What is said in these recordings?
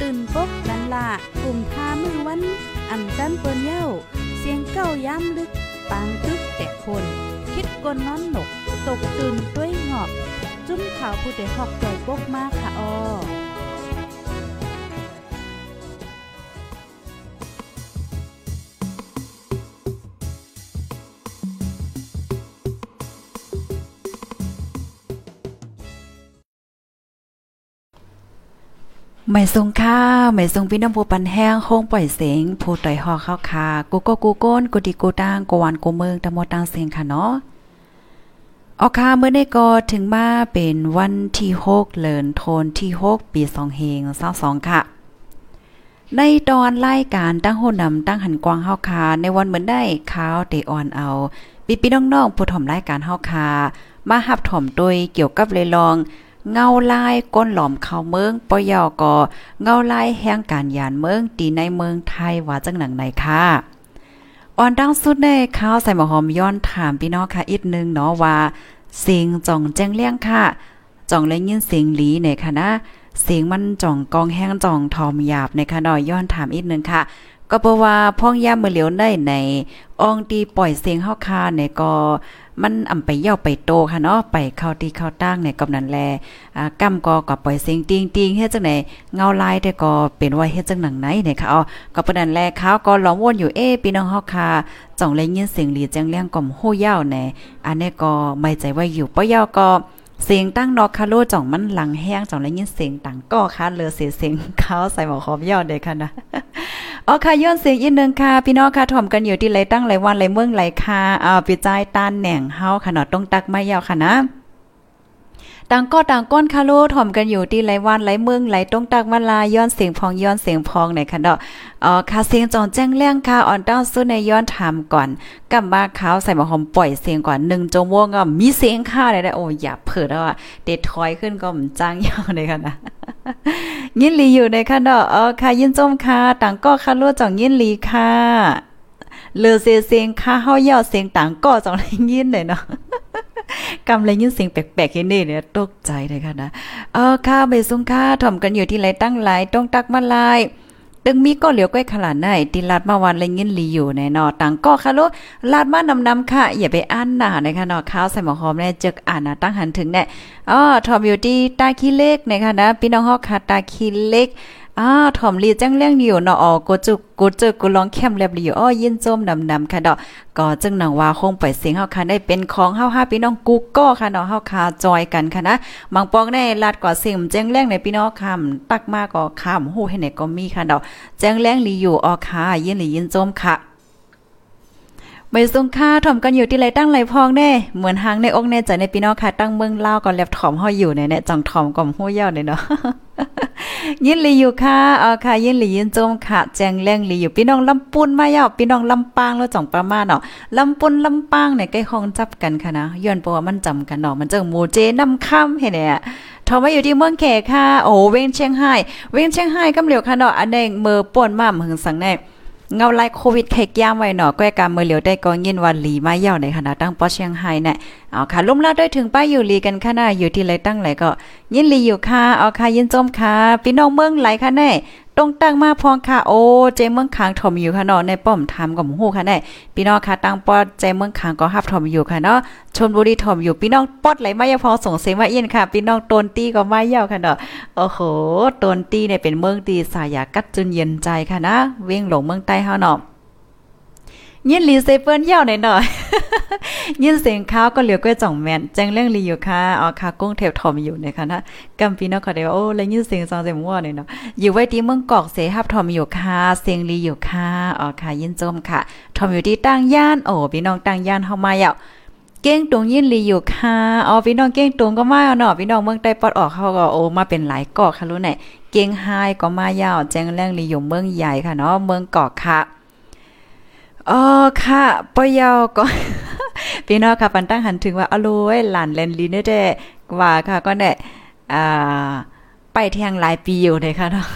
ตื่นปกกันละกลุ่มพามือวันอ่ำจันเปิ้นเย้า เสียงเก้าย้ำลึก ปางตึกแต่คน คิดกนนอนหนก ตกตื่นด้วยหงอบ จุ้มข่าวผู้เด็กหอกใจปกมากค่ะออ ไม่ทรงค่าไม่ทรงพี่น้ำผู้ปันแห้งโค้งปล่อยเสียงผู้ต่อยหอเข้าคากูก็กูโก้นกูดีกูตั้งกูวันกูเมืองตะมดตังเสียงค่ะเนาะออคาเมื่อได้ก็ถึงมาเป็นวันที่หกเลินโทนที่หกปีสองเฮงเศร้าสองค่ะ ในตอนรายการตั้งโหนำตั้งหันกวางเฮาคาในวันเหมือนได้ข้าวเตออนเอาปีปีน้องๆผู้ถ่อมรายการเฮาคามาหับถ่อมโดยเกี่ยวกับเลยลอง เงาลายก้นหลอมเข้าเมืองปยอก็เงาลายแห่งการยานเมืองตีในเมืองไทยว่าจังหนังไหนค่ะอ่อนดังสุดในข้าวใส่หมอหอมย้อนถามพี่น้องค่ะอีกนึงเนาะว่าเสียงจ่องแจ้งเลี้ยงค่ะจ่องและยินเสียงหลีในคณะเสียงมันจ่องกองแห้งจ่องทอมหยาบในค่ะเนาะย้อนถามอีกนึงค่ะ ก็เพราะว่าพ่องย่ามือเหลียวได้ในอองตีปล่อยเสียงเฮาคาเนี่ยก็ มันอ่ำไปเย่าไปโตค่ะเนาะไปเข้าตีเข้าตั้งในกำนันแลอ่ากำก็ก็ปล่อยเสียงติงติงเฮ็ดจังไหนเงาลายแต่ก็เป็นว่าเฮ็ดจังหนังไหนเนี่ยค่ะอ๋อก็ปนันแลเขาก็ล้อมวนอยู่เอพี่น้องเฮาค่ะจ่องเลยยินเสียงหลีจังเลี้ยงก่อมโหยาวแน่อันนี้ก็ไม่ใจว่าอยู่ปะยาก็ เสียงตั้งนอกคาโลจ่องมันหลังแห้งจ่องเลยยินเสียงต่างก็ค่ะเลือเสียเสียงเขาใส่หมอคอมยอดเด็กค่ะนะอ๋อค่ะย้อนเสียงอีกนึงค่ะ พี่น้องค่ะถ่อมกันอยู่ที่ไรตั้งไรวันไรเมืองไรค่ะอ่าปีใจต้านแหน่งเฮาค่ะเนาะต้องตักไม่ยาวค่ะนะ ต่างก็ต่างก้นคาโลถ่อมกันอยู่ที่ไรวันไรเมืองไรต้องตักมาลาย้อนเสียงพองย้อนเสียงพองไหนค่ะเนาะอ๋อค่ะเสียงจอนแจ้งเรื่องค่ะอ่อนต้าสู้ในย้อนถามก่อนกำบ้าขาวใส่หมอหอมปล่อยเสียงก่อน1จังหวะก็มีเสียงค่ะได้โอ้อย่าเผิดแล้วอะเด็ดถอยขึ้นก็มจ้างยาวเลยค่ะนะยินลีอยู่ในค่ะเนาะอ๋อค่ะยินจมค่ะต่างก็ค่ะรู้จ่องยินลีค่ะเลือเสียเสียงค่ะเฮาเยาเสียงต่างก็จ่องยินเลยเนาะ กำเลยยินเสียงแปลกๆเห็นนี่เนี่ยตกใจเลยค่ะนะเออค่ะไปซุงค่ะถ่อมกันอยู่ที่ไรตั้งหลายต้องตักมาลายตึงมีก็เหลียวก้อยขลาดได้ติลาดมาวันเลยยินลีอยู่ในนอต่างก็ค่ะลูกลาดมานำนำค่ะอย่าไปอ่านหนานะคะนาะข้าวใส่หมอหอมแน่เจึกอ่านนะตั้งหันถึงแน่อ๋อทอมอยู่ที่ตาขี้เล็กนะคะนะพี่น้องฮอกค่ะตาขี้เล็ก อ้าถ่อมลีจังเลี้ยงอยู่เนาะอ๋อกูจุกกูเจอกูร้องแคมแลบอยู่อ้อยินจมดำๆค่ะดอกก็จึงหนังว่าคงปล่อยเสียงเฮาค่ะได้เป็นของเฮาห้าพี่น้องกูก็ค่ะเนาะเฮาค่ะจอยกันค่ะนะบางปองได้ลาดกว่าเสียงแจ้งแรงในพี่น้องคำตักมาก็คำฮู้ให้ไหนก็มีค่ะดอกแจ้งแรงลีอยู่อ๋อค่ะยินหรือยินจมค่ะ ไม่ทรงค่าถ่อมกันอยู่ที่ไรตั้งไรพองแน่เหมือนหางในอกในใจในพี่น้องค่ะตั้งเมืองเล่าวก็แลบถ่อมเฮาอยู่ในเนี่ยจังถ่อมก่อมฮู้ยาวเนี่ยเนาะยินหลีอยู่ค่ะเอาค่ะยินหลียินจมค่ะแจงแรงหลีอยู่พี่น้องลำปุนมายาวพี่น้องลำปางแล้วจ่องประมาณเนาะลำปุนลำปางเนี่ยใกล้ห้องจับกันค่ะนะย้อนเพราะว่ามันจำกันเนาะมันเจังหมูเจน้ำค่ำเห็นเนี่ยทอมาอยู่ที่เมืองแขกค่ะ โอ้เว้งเชียงไฮ้เว้งเชียงไฮ้กำเหลียวค่ะเนาะอันแดงเมือป่วนมาหึงสังแน่ เงาไล่โควิดเขกยามไว้หนอแก้การเมือเหลียวได้กองยินวันหลีมาเย่าในคณะตั้งปอเชียงไฮเนี่ยเอาค่ะลุ่มแล้วได้ถึงป้ายอยู่ลีกันค่ะน้าอยู่ที่ไรตั้งไหลก็ ยินลีอยู่ค่ะเอาค่ะยินจมค่ะพี่น้องเมืองไหลค่ะแน่ ตรงตั้งมาพองค่ะโอ้เจเมืองคางถมอยู่ค่ะเนาะในป้อมทำกับหูค่ะแน่พี่น้องค่ะตั้งปอดเจเมืองคางก็ฮับถมอยู่ค่ะเนาะชนบุรีถมอยู่พี่น้องปอดไหลมายาพอส่งเสียงมาเอียนค่ะพี่น้องตนตีก็มาเย่าค่ะเนาะโอ้โหตนตีเนี่ยเป็นเมืองตีสายากัดจนเย็นใจค่ะนะเวียงหลงเมืองใต้เฮาเนาะยินลีเซเปิ้นยาวหน่อยๆ ยินเสียงข้าวก็เหลียวก้อยจ่องแมนแจ้งเรื่องลีอยู่ค่ะอ๋อค่ะกุ้งเทบทอมอยู่นะคะนะกัมพีเนาะขอได้ว่าโอ้แล้วยินเสียงซองเสียงว่าเนี่ยเนาะอยู่ไว้ที่เมืองกอกเสฮับทอมอยู่ค่ะเสียงลีอยู่ค่ะอ๋อค่ะยินจมค่ะทอมอยู่ที่ตั้งย่านโอ้พี่น้องตั้งย่านเฮามาแล้วเก้งตรงยินลีอยู่ค่ะอ๋อพี่น้องเก้งตรงก็มาเนาะพี่น้องเมืองใต้ปอดออกเขาก็โอ้มาเป็นหลายเกาะค่ะรู้ไหนเก้งไฮก็มายาวแจ้งแรงลีอยู่เมืองใหญ่ค่ะเนาะเมืองเกาะค่ะอ๋อค่ะปอยาวก็ พี่น้องค่ะปันตั้งหันถึงว่าอร่อยหลานเลนลีเนเด้ว่าค่ะก็เนี่ยอ่า ไปเที่ยงหลายปีอยู่เลยค่ะเนาะ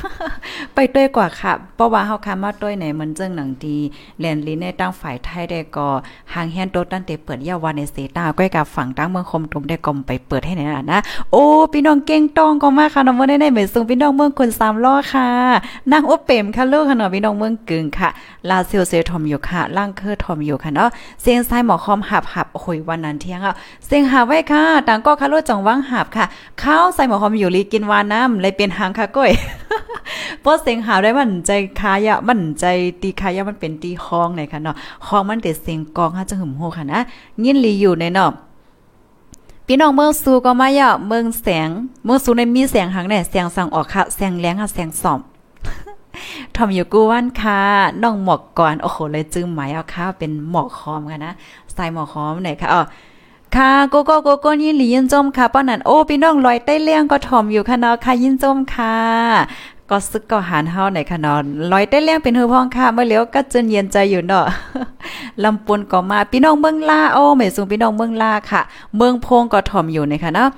ไปด้วยกว่าค่ะเพราะว่าเฮาคามาด้วยในมันเจิงหนังดีแลนลีในตั้งฝ่ายไทยได้ก็หางแฮนโตตั้งแต่เปิดยาวาในเสตาก้อยกับฝั่งตั้งเมืองคมตุมได้กลมไปเปิดให้ไหนนะโอ้พี่น้องเก่งตองก็มากค่ะน้องบ่ได้ในเมสูงพี่น้องเมืองคน3ล้อค่ะนางอบเปมค่ะลูกค่ะเนาะพี่น้องเมืองกึ่งค่ะ ลาเซียวเซทอมอยู่ค่ะล่างเคอทอมอยู่ค่ะเนาะเสียงซ้ายหมอคอมหับหับโอ้ยวันนั้นเที่ยงอะเสียงหาไว้ค่ะต่างก็ค่ะลูกจังวังหับค่ะข้าวใส่หมอคอมอยู่ลีกินวานน้ำเลยเป็นหางค่ะก้อยเพราะเสียงหาได้มันใจคายะมันใจตีคายะมันเป็นตีห้องไหนค่ะเนาะห้องมันเด็ดเสียงกองฮะจะหึมโหค่ะนะยินลีอยู่ในเนาะพี่น้องเมืองซูก็มาอย่าเมืองแสงเมืองซูในมีแสงหางแน่แสงสั่งออกค่ะแสงแรงค่ะแสงสอมทอมอยู่กูวันค่ะน้องหมอกก่อนโอ้โหเลยจึงหมายเอาค่ะเป็นหมอกคอมค่ะนะใส่หมอกคอมไหนค่ะอ๋อ ค่ะโกโก้โกโก้ยินหลียินจมค่ะป้อนนันโอ้พี่น้องลอยใต้เลี้ยงก็ถ่อมอยู่ค่ะเนาะค่ะยินจมค่ะก็ซึกก็หานเฮาในค่ะเนาะลอยใต้เลี้ยงเป็นฮือพ้องค่ะเมื่อเลี้ยวก็จนเย็นใจอยู่เนาะลำปนก็มาพี่น้องเมืองลาโอ้แม่สูงพี่น้องเมืองลาค่ะ เมืองพงก็ถ่อมอยู่ในค่ะเนาะ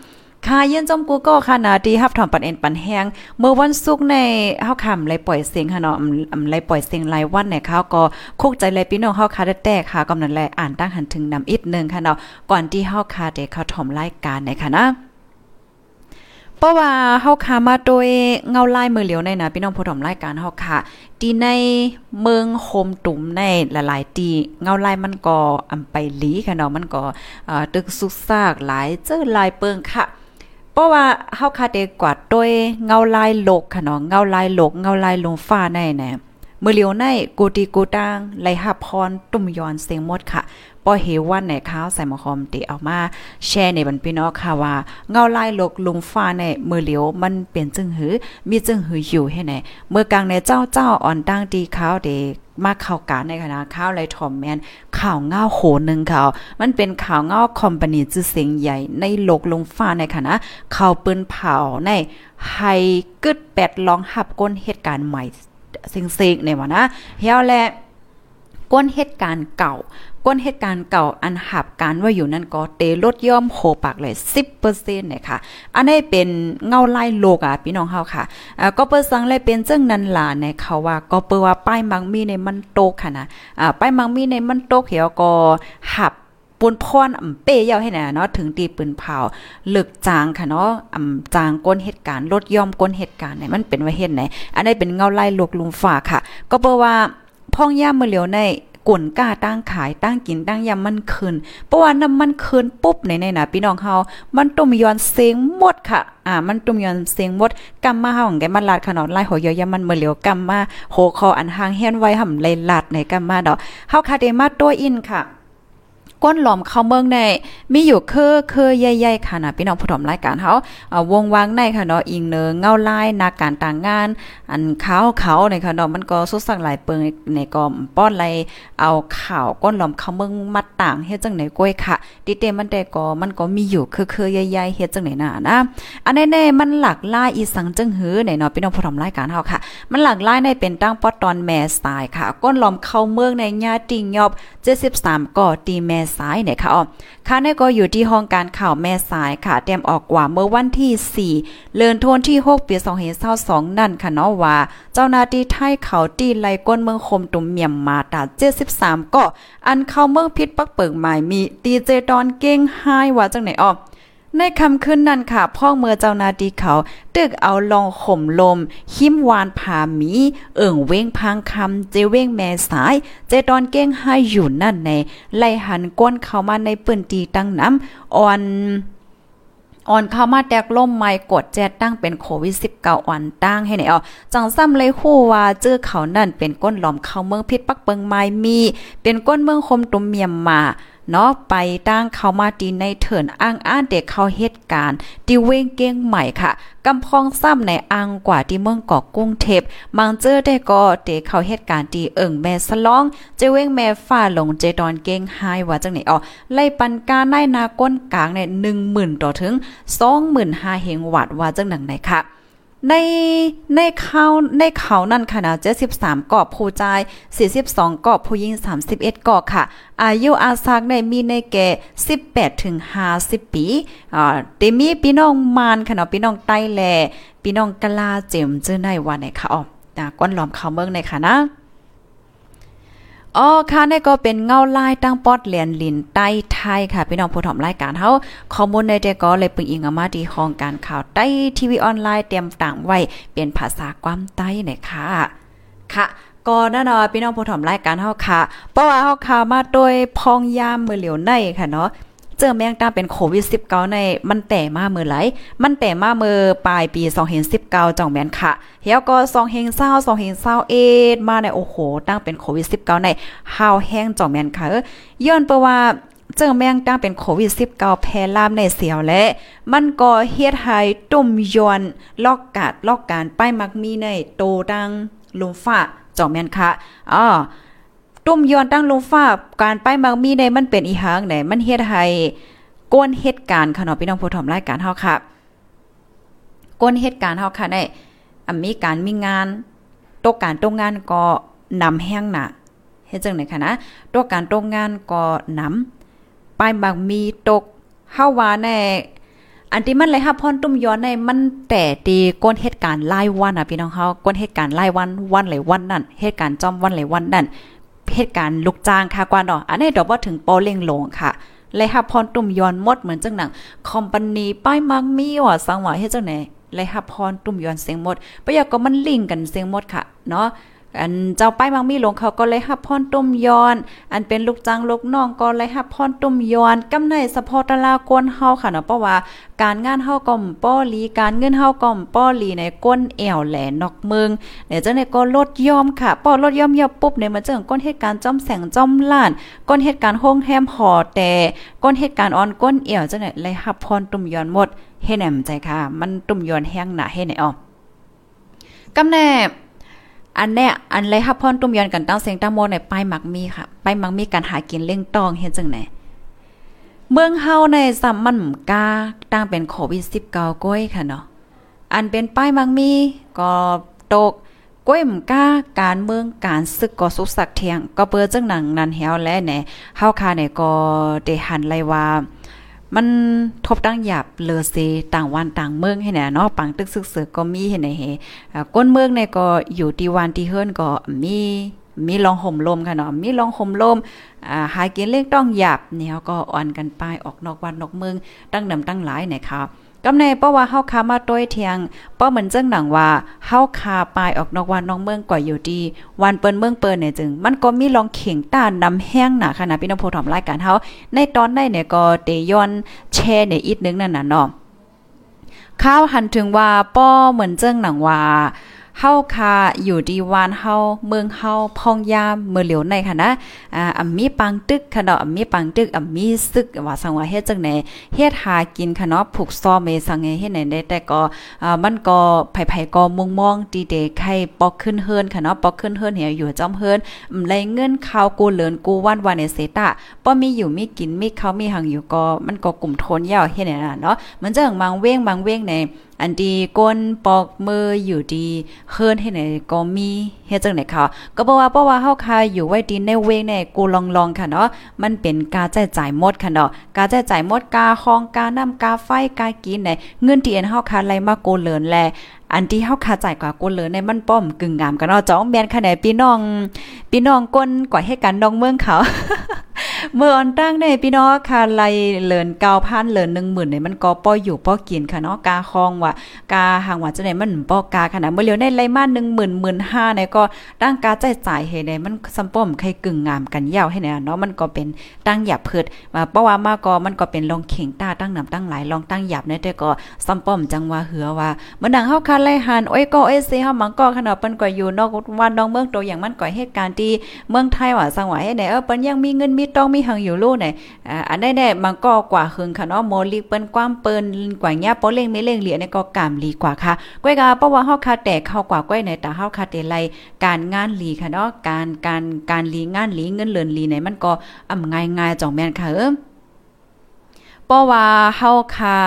ค่ะเย็นจมกูก็ค่ะนาดีฮับถอมปันเอ็นปันแห้งเมื่อวันศุกร์ในเฮาคำเลยปล่อยเสียงค่ะเนาะอำเลยปล่อยเสียงรายวันในเขาก็คุกใจเลยพี่น้องเฮาค่ะได้แต่ค่ะกำนันแลอ่านตั้งหันถึงนำอีกนึงค่ะเนาะก่อนที่เฮาค่ะได้เข้าถอมรายการในค่ะนะเพราะว่าเฮาค่ะมาโดยเงาลายมือเหลียวในนะพี่น้องผู้ถอมรายการเฮาค่ะที่ในเมืองโฮมตุ่มในหลายๆตีเงาลายมันก็อำไปหลีค่ะเนาะมันก็เอ่อตึกสุกซากหลายเจอลายเปิงค่ะ เพราะว่าเฮาคาเดกว่าด้วยเงาลายโลกค่ะเนาะเงาลายโลกเงาลายลงฟ้าในแน่มือเลียวในกูตีกูตังไลหับพรตุ่มยอนเสียงหมดค่ะ ปอเฮวันในข้าวใส่หมอคอมติเอามาแชร์ในบรรพี่น้องค่ะว่าเงาลายโลกลุงฟ้าในมือเหลียวมันเป็นจึงหือ มีจึงหืออยู่ให้ไหนเมื่อกลางในเจ้าเจ้าอ่อนตั้งดีข้าวเด็กมาข่าวการในคณะข้าวไรทอมแมนข่าวเงาโหนึงข่าวมันเป็นข่าวเงาคอมพานีจื่อเสียงใหญ่ในโลกลงฟ้าในคณะข่าวปืนเผาในไฮกึดแปดลองหับก้นเหตุการณ์ใหม่เซ็งๆในวะนะเฮียวแล ก้นเหตุการณ์เก่า ก้นเหตุการณ์เก่าอันหับการว่าอยู่นั่นก็เตลดย่อมโหปากเลย10%เนี่ยค่ะ อันนี้เป็นเงาไล่โลกอะพี่น้องเฮาค่ะอ่าก็เปิ้สังเลยเป็นเจังนั้นล่ะในเขาว่าก็เปิ้ว่าป้ายมังมีในมันโตค่ะนะอ่าป้ายมังมีในมันโตเขียวก็หับปุนพรอำเป้ยาวให้น่ะเนาะถึงตีปืนเผาเลึกจางค่ะเนาะอำจางก้นเหตุการณ์ลดย่อมก้นเหตุการณ์เนี่ยมันเป็นว่าเฮ็ดไหนอันนี้เป็นเงาไล่โลกลุมฟ้าค่ะ ก็เปิ้ว่า พ่องย่ามือเหลียวในก่นกล้าตั้งขายตั้งกินตั้งยำมันคืนเพราะว่าน้ำมันคืนปุ๊บในในนะพี่น้องเฮามันต้มย้อนเสียงหมดค่ะอ่ามันต้มย้อนเสียงหมดกัมาเฮาของแกมันลาดขนอดไล่หัวยอยมันเมื่อเหลียวกัมาโหคออันหางเฮียนไว้ห่ำเลยลาดในกำมาดอกเฮาคาเดมาตัวอินค่ะ ก้นหลอมเข้าเมืองในมีอยู่คือคือใหญ่ๆค่ะนะพี่น้องผู้ชมรายการเฮาวงวางในค่ะเนาะอิงเนอเงาลายนาการต่างงาน อันขาวเขาในค่ะเนาะมันก็สุดสักหลายเปิงในก็ป้อนไรเอาข่าวก้นหลอมเข้าเมืองมัดต่างเฮ็ดจังไหนก้อยค่ะดิเตมันแต่ก็มันก็มีอยู่คือคือใหญ่ๆเฮ็ดจังไหนน่ะนะอันแน่ๆมันหลักลายอีสังจังหือในเนาะพี่น้องผู้ชมรายการเฮาค่ะ มันหลักลายในเป็นตั้งปอตอนแม่สไตล์ค่ะ ก้นหลอมเข้าเมืองในญาติงยอบ 73ก่อตีแม่สายเนี่ยค่ะอ๋อค่ะนี่ก็อยู่ที่ห้องการข่าวแม่สายค่ะเตรียมออกกว่าเมื่อวันที่ 4 เลือนทวนที่ 6 ปี2522นั่นค่ะเนาะว่า เจ้าหน้าที่ไทยเขาตีไล่ก้นเมืองคมตุ่มเมียมมาตา73ก็อันเข้าเมืองพิษปักเปิงหมายมีตีเจดอนเก้งไห้ว่าจังไหนอ๋อ ในคำขึ้นนั้นค่ะ พ่อเมื่อเจ้านาดีเขา ตึกเอาลองข่มลม หิมวานผามี เอิ่งเว้งพังคำเจเว้งแม่สาย เจตอนเก้งให้อยู่นั่นในไล่หันก้นเข้ามาในปืนตีตั้งน้ำอ่อนอ่อนเข้ามาแตกล่มไม้กดแจดตั้งเป็นโควิด19อ่อนตั้งให้ไหนเอาจังซ้ำเลยคู่ว่าเจอเขานั่นเป็นก้นหลอมเข้าเมืองพิษปักเปิงไม้มี เป็นก้นเมืองคมตุมเมียมมา เนาะไปตั้งเข้ามาตีในเถินอ้างอ้านเด็กเขาเหตุการณ์ที่เว้งเก้งใหม่ค่ะกำพองซ้ำในอังกว่าที่เมืองเกาะกุ้งเทพมังเจอได้ก็เด็กเขาเหตุการณ์ที่เอิ่งแม่สลองเจเว้งแม่ฟ้าหลงเจดอนเก้งไฮว่าจังไหนอ๋อไล่ปันกาในนาก้นกลางใน10,000ต่อถึง25,000เฮงวัดว่าจังหนังไหนค่ะ ในในเขาในเขานั่นค่ะนะเจ็สิบสามกอบผู้ชาย42กอบผู้หญิงสามสิบเอ็ดกอบค่ะ อายุอาซักในมีในแก่สิบแปดถึง50ปีอ่าเตมีพี่น้องมานค่ะเนาะพี่น้องใต้แลพี่น้องกะลาเจมเจอในวันไหนค่ะอ๋อก้นหลอมเขาเมืองในค่ะนะ อ๋อค่ะนี่ก็เป็นเงาลายตั้งปอดเหรียญลินใต้ไทยค่ะ พี่น้องผู้ถอมรายการเฮาข้อมูลในเจก็เลยปึงอิงอมาดีห้องการข่าวใต้ทีวีออนไลน์เตรียมต่างไว้เป็นภาษาความใต้หนี่ยค่ะค่ะก็แน่นอนพี่น้องผู้ถอมรายการเฮาค่ะ เพราะว่าเฮาข่าวมาโดยพองยามมือเหลียวในค่ะเนาะ เจอแมงตาเป็นโควิด19ในมันแต่มาเมื่อไหล มันแต่มาเมื่อปลายปี2019จ่องแมนค่ะเฮียก็2เฮงเศร้า2เฮงเศร้าเอ็ดมาในโอ้โห ตั้งเป็นโควิด19ในฮาวแห้งจ่องแมนค่ะย้อนเพระว่าเจอแมงตั้งเป็นโควิด 19 แพร่ลามในเสียวและ มันก็เฮ็ดให้ตุ่มยอนลอกกาดลอกการป้ายมักมีในโตดังลุมฟ้าจ่องแม่นค่ะอ๋อ ตุ้มย้อนตั้งลงฟ้าการไปบางมีในมันเป็นอีหางไหนมันเฮ็ดให้ก้นเหตุการณ์ค่ะเนาะพี่น้องผู้ถมรายการเฮาค่ะก้นเหตุการณ์เฮาค่ะได้อมีการมีงานตกการตกงานก็นำแห้งน่ะเฮ็ดจังได๋ค่ะนะตกการตกงานก็นำปลายบางมีตกเฮาว่าแน่อันที่มันเลยฮับพรตุ้มย้อนในมันแต่ตีก้นเหตุการณ์รายวันอะพี่น้องเฮาก้นเหตุการณ์รายวันวันไหลวันนั่นเหตุการณ์จอมวันไหลวันนั่น เหตุการณ์ลูกจ้างค่ะกว่าเนาะอันนี้ดอกว่าถึงปอเล่งลงค่ะเลยหับพรตุ่มยอนหมดเหมือนจังหนังคอมพานีป้ายมังมีว่าสังว่าเฮ็ดจังไหนเลยหับพรตุ่มยอนเสียงหมดปะยาก็มันลิงกันเสียงหมดค่ะเนาะ อันเจ้าป้ายมังมีหลงเขาก็เลยฮับพรตุ้มยอน อันเป็นลูกจ้างลูกน้องก็เลยฮับพรตุ้มยอนกำในสะพอตะลากวนเฮาค่ะเนาะเพราะว่าการงานเฮาก็ป้อลีการเงินเฮาก็ป้อลีในก้นแอวแหลนอกเมืองเดี๋ยวจังได๋ก็ลดยอมค่ะป้อลดยอมยอปุ๊บเนี่ยมันจังก้นเหตุการณ์จอมแสงจอมล้านก้นเหตุการณ์โฮงแฮมหอแต่ก้นเหตุการณ์ออนก้นแอวเจังได๋เลยฮับพรตุ้มยอนหมดเฮ็ดแหนมใจค่ะ มันตุ้มยอนแห้งหนาเฮ็ดไหนอ๋อกำแน่ อันเนี้ยอันไรฮับพรตุ้มยอนกันตั้งเสียงตั้งโมในป้ายมักมีค่ะป้ายมักมีการหากินเล่งตองเฮ็ดจังไหนเมืองเฮาในซัมมันกาตั้งเป็นโควิด19ก้อยค่ะเนาะอันเป็นป้ายมักมีก็ตกก้อยมกาการเมืองการศึกก็สุกสักเทียง ก็เปิดจังหนังนันเฮาและแหนเฮาคาเนี่ยก็ได้หันไลว่า มันทบตั้งหยาบเลอเซต่างวันต่างเมืองให้แน่เนาะปังตึกซึกเสือก็มีให้ไหนเฮก้นเมืองเนี่ยก็อยู่ที่วันที่เฮิรนก็มีมีลองห่มลมค่ะเนาะมีลองห่มลมอ่าหายกินเล็กต้องหยาบเนี่ยก็อ่อนกันไปออกนอกวันนอกเมืองตั้งดำตั้งหลายนะคะ กำในเพราะว่าเฮาคามาต้วยเทียงเพราะเหมือนจังหนังว่าเฮาคาปลายออกนอกวันน้องเมืองกว่าอยู่ดีวันเปิ้นเมืองเปิ้นเนี่ยจึง มันก็มีลองเข่งต้านนำแห้งหนาขนาดพี่น้องผู้ถอมรายการเฮาในตอนได้เนี่ยก็เตย้อนแช่เนี่ยอีกนึงนั่นน่ะเนาะข้าวหันถึงว่าป้อเหมือนเจ้งหนังว่า เฮาคาอยู่ดีวานเฮาเมืองเฮาพองยามเมื่อเหลียวในค่ะนะอ่าอ่มีปังตึกค่ะเนาะอ่มีปังตึกอ่มีซึกว่าสังว่าเฮ็ดจังไหนเฮ็ดหากินค่ะเนาะผูกซ้อเมสังเฮ็ดไหนได้แต่ก็อ่ามันก็ไผๆก็มุงมองดีเดไข่ปอกขึ้นเฮิรนค่ะเนาะปอกขึ้นเฮิรนเหี่ยอยู่จอมเฮิรนไหลเงินข้าวกูเหลินกูวันวันในเสตะบ่มีอยู่มีกินมีข้าวมีหังอยู่ก็มันก็กลุ่มทนยาวเฮ็ดไหนเนาะมันจังบางเว้งบางเว้งในอันดีก้นปอกมืออยู่ดีเฮิรนให้ไหนก็มีเฮ็ดจังไหนค่ะก็บอกว่าเพราะว่าเฮาคาอยู่ไว้ดีในเวงในกูลองๆค่ะเนาะมันเป็นกาแจ้จ่ายหมดค่ะเนาะกาแจ้จ่ายหมดกาห้องกาน้ำกาไฟกากินในเงินที่อนเฮาคาไล่มาโกเลินแลอันที่เฮาคาจ่ายกว่ากูเลยในมันป้อมกึ่งงามกันเนาะจ้องแม่นค่ะไหนพี่น้องพี่น้องก้นกว่าให้กันน้องเมืองเขา เมื่ออันตั้งในพี่น้องค่ะไล่เลินเก้าพันเลินหนึ่งหมื่นเนี่ยมันก็ป้ออยู่ป้อกินค่ะเนาะกาคองว่ากาห่างว่าจะไหนมันป้อกาขนาดเมื่อเลียวในไล่มาหนึ่งหมื่นหมื่นห้าเนี่ยก็ตั้งกาใจจ่ายให้ในมันซัมป้อมใครกึ่งงามกันยาวให้เนี่ยเนาะมันก็เป็นตั้งหยาบเพิดมาเพราะว่ามาก็มันก็เป็นลองเข่งตาตั้งนำตั้งหลายลองตั้งหยาบในแต่ก็ซัมป้อมจังว่าเหือว่าเมื่อดังเฮาคาไล่หันโอ้ยก็เอ้ยเซเฮามังก็ขนาดเปิ้นก็อยู่นอกวันนอกเมืองโตอย่างมันก่อเหตุการณ์ที่เมืองไทยว่าสังว่าให้ไหนเออเปิ้นยังมีเงินมีทองมีหังอยู่ลู่ไหนอ่าอันได้แน่มันก็กว่าหึงค่ะเนาะโมลิเปิ้นความเปิ้นกว่าเนี้ยปอเล่งไม่เล่งเหลียนี่ก็กามลีกว่าค่ะก้อยกาเพราะว่าเฮาคาแต่เข้ากว่าก้อยในต่เฮาคาแต่ไลการงานลีค่ะเนาะการการการลีงานลีเงินเลินลีไหนมันก็อ่ำง่ายๆจ่องแม่นค่ะเออเพราะว่าเฮาคา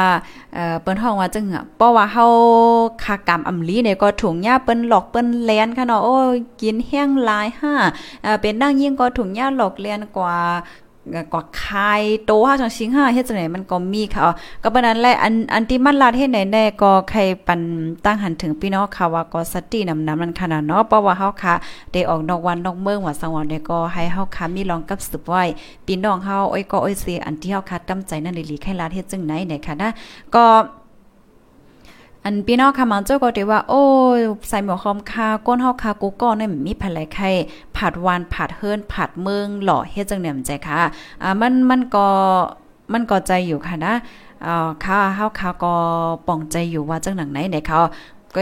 เอ่อเปิ้นฮ้องว่าจังอะเพราะว่าเฮาคากรรมอำลีเนี่ยก็ถุงหญ้าเปิ้นหลอกเปิ้นแลนค่ะเนาะโอ้กินแห้งหลายห้าเอ่อเป็นนั่งยิ่งก็ถุงหญ้าหลอกแลนกว่า กว่าคายโตห้าจังชิงห้าเฮ็ดจังไหนมันก็มีค่ะก็ปานนั้นแหละอันอันที่มันลาดเฮ็ดไหนแน่ก็ใครปันตั้งหันถึงพี่น้องค่ะว่าก็สตินำนำมันขนาดเนาะเพราะว่าเฮาค่ะได้ออกนอกวันนอกเมืองว่าสังวันได้ก็ให้เฮาค่ะมีรองกับสืบไว้พี่น้องเฮาอ้อยก็อ้อยเสียอันที่เฮาค่ะตั้งใจนั่นเลีใครลาดเฮ็ดจังไหนเนี่ยค่ะนะก็ อันพี่น้องค่ะมันเจ้าก็ได้ว่า โอ้ใส่หมวกคอมคาก้นเฮาคากูก็เนี่ยมีภายไข่ผัดวานผัดเฮิรนผัดเมืองหล่อเฮ็ดจังเนี่ยมใจค่ะอ่ามันมันก็มันก็ใจอยู่ค่ะนะอ่าค่ะเฮาคาก็ป่องใจอยู่ว่าจังหนังไหนเนี่ยเขา ก็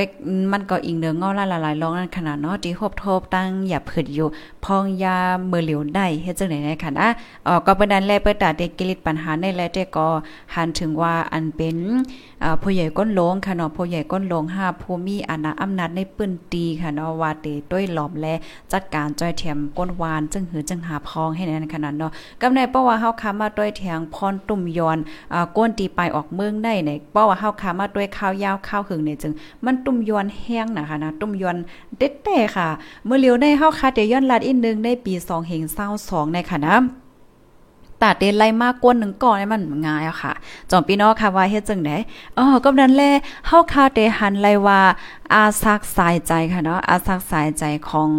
มันก็อิงเนืองอละหลายๆลองนั่นขนาดเนาะที่ฮบทบตั้งอย่าผึดอยู่ พองยาเมื่อเหลียวได้เฮ็ดจังได๋ค่ะนะอ๋อก็เป็นนั้นแลเปิดตาเด็กกิริตปัญหาในแลเด็กก็หันถึงว่าอันเป็นอ่าผู้ใหญ่ก้นลงค่ะเนาะผู้ใหญ่ก้นลง5ผู้มีอาณาอำนาจในปื้นตีค่ะเนาะว่าเตต้วยหลอมและจัดการจ้อยเทียมก้นวานจึงหือจึงหาพองให้นั้นขนาดเนาะกำในเพราะว่าเฮาค้ามาด้วยแทงพรตุ่มยอนอ่าก้นตีไปออกเมืองได้เนี่ยเพราะว่าเฮาค้ามาด้วยข้าวยาวข้าวหึงเนี่ยจึงมันตุ่มยอนแห้งนะคะนะตุ่มยอนเด็ดแต่ค่ะ เมื่อเลียวในเฮาคาเดย้อนลัดอีกนึงในปี2เหง22ในค่ะนะ ตาเดนไล่มากกว่าหนึ่งก่อนให้มันง่ายอะค่ะ จอมพี่น้องค่ะว่าเฮ็ดจังได๋อ๋อก็นั้นแลเฮาคาเดหันไล่ว่าอาซักสายใจค่ะเนาะอาซักสายใจของ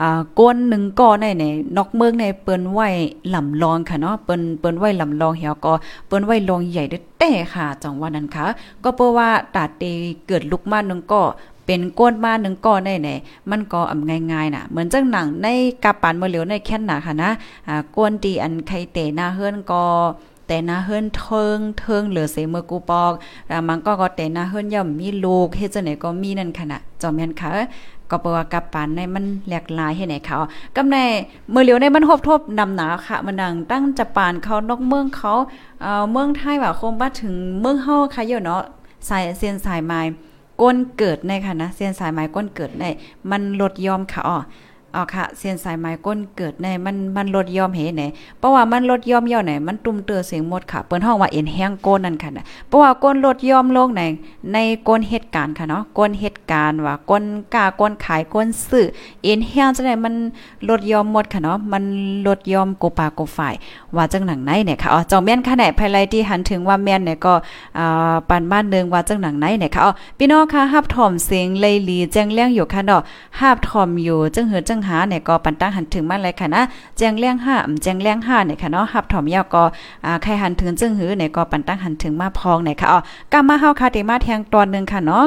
อ่าก้นหนึ่งก่อในในนอกเมืองในเปิ้นไว้ลำลองค่ะเนาะเปิ้นเปิ้นไว้ลำลองเหี่ยวก็เปิ้นไว้ลองใหญ่เด้แต่ค่ะจังว่านั้นค่ะ ก็เพราะว่าตาเตเกิดลุกมาหนึ่งก็ เป็นก้นมาหนึ่งก้อนได้ไหนมันก็อำง่ายๆน่ะ เหมือนจังหนังในกาปานเมื่อเหลียวในแค่นน่ะค่ะนะอ่าก้นตีอันไข่เตหน้าเฮือนก็แต่หน้าเฮือนเทิงเทิงเหลือเสเมือกูปอกอ่ามันก็ก็แต่หน้าเฮือนย่อมมีลูกเฮ็ดจังไหนก็มีนั่นค่ะนะจอมแม่นค่ะก็เปว่ากับปานในมันหลกหลายให้ไหนเขากำในเมื่อเหลียวในมันทบทบนำหนาค่ะ มันดังตั้งจะปานเขานอกเมืองเขาเอ่อเมืองไทยว่าคงบ่ถึงเมืองเฮาค่ะเยอะเนาะสายเส้นสายไม้ ก้นเกิดในค่ะนะเส้นสายไม้ก้นเกิดในมันลดยอมค่ะอ๋อ อ๋อค่ะเส้นสายไม้ก้นเกิดในมันมันลดยอมเห็นไหนเพราะว่ามันลดยอมย่อไหนมันตุ่มเตือเสียงหมดค่ะ เปิ้นห้องว่าเอ็นแห้งก้นนั่นค่ะนะเพราะว่าก้นลดยอมลงในในก้นเหตุการณ์ค่ะเนาะก้นเหตุการณ์ว่าก้นกล้าก้นขายก้นซื้อเอ็นแห้งจังได๋มันลดยอมหมดค่ะเนาะมันลดยอมโกปาโกฝ่าย ว่าจังหนังไหนเนี่ยค่ะอ๋อเจ้าแม่นค่ะไหนภายไลที่หันถึงว่าแม่นเนี่ยก็อ่าปานบ้านเนึงว่าจังหนังไหนเนี่ยค่ะอ๋อพี่น้องค่ะฮับถ่อมเสียงเลยลีแจ้งเลี้ยงอยู่ค่ะเนาะฮับถ่อมอยู่จังเหือจังหาเนี่ยก็ปันตั้งหันถึงมาเลยค่ะนะแจ้งเลี้ยงห้าแจ้งเลี้ยงห้าเนี่ยค่ะเนาะฮับถอมยาวก็อ่าใครหันถึงจังหือเนี่ยก็ปันตั้งหันถึงมาพองเนี่ยค่ะอ๋อกามาเฮาค่ะเตมาแทงตอนนึงค่ะเนาะ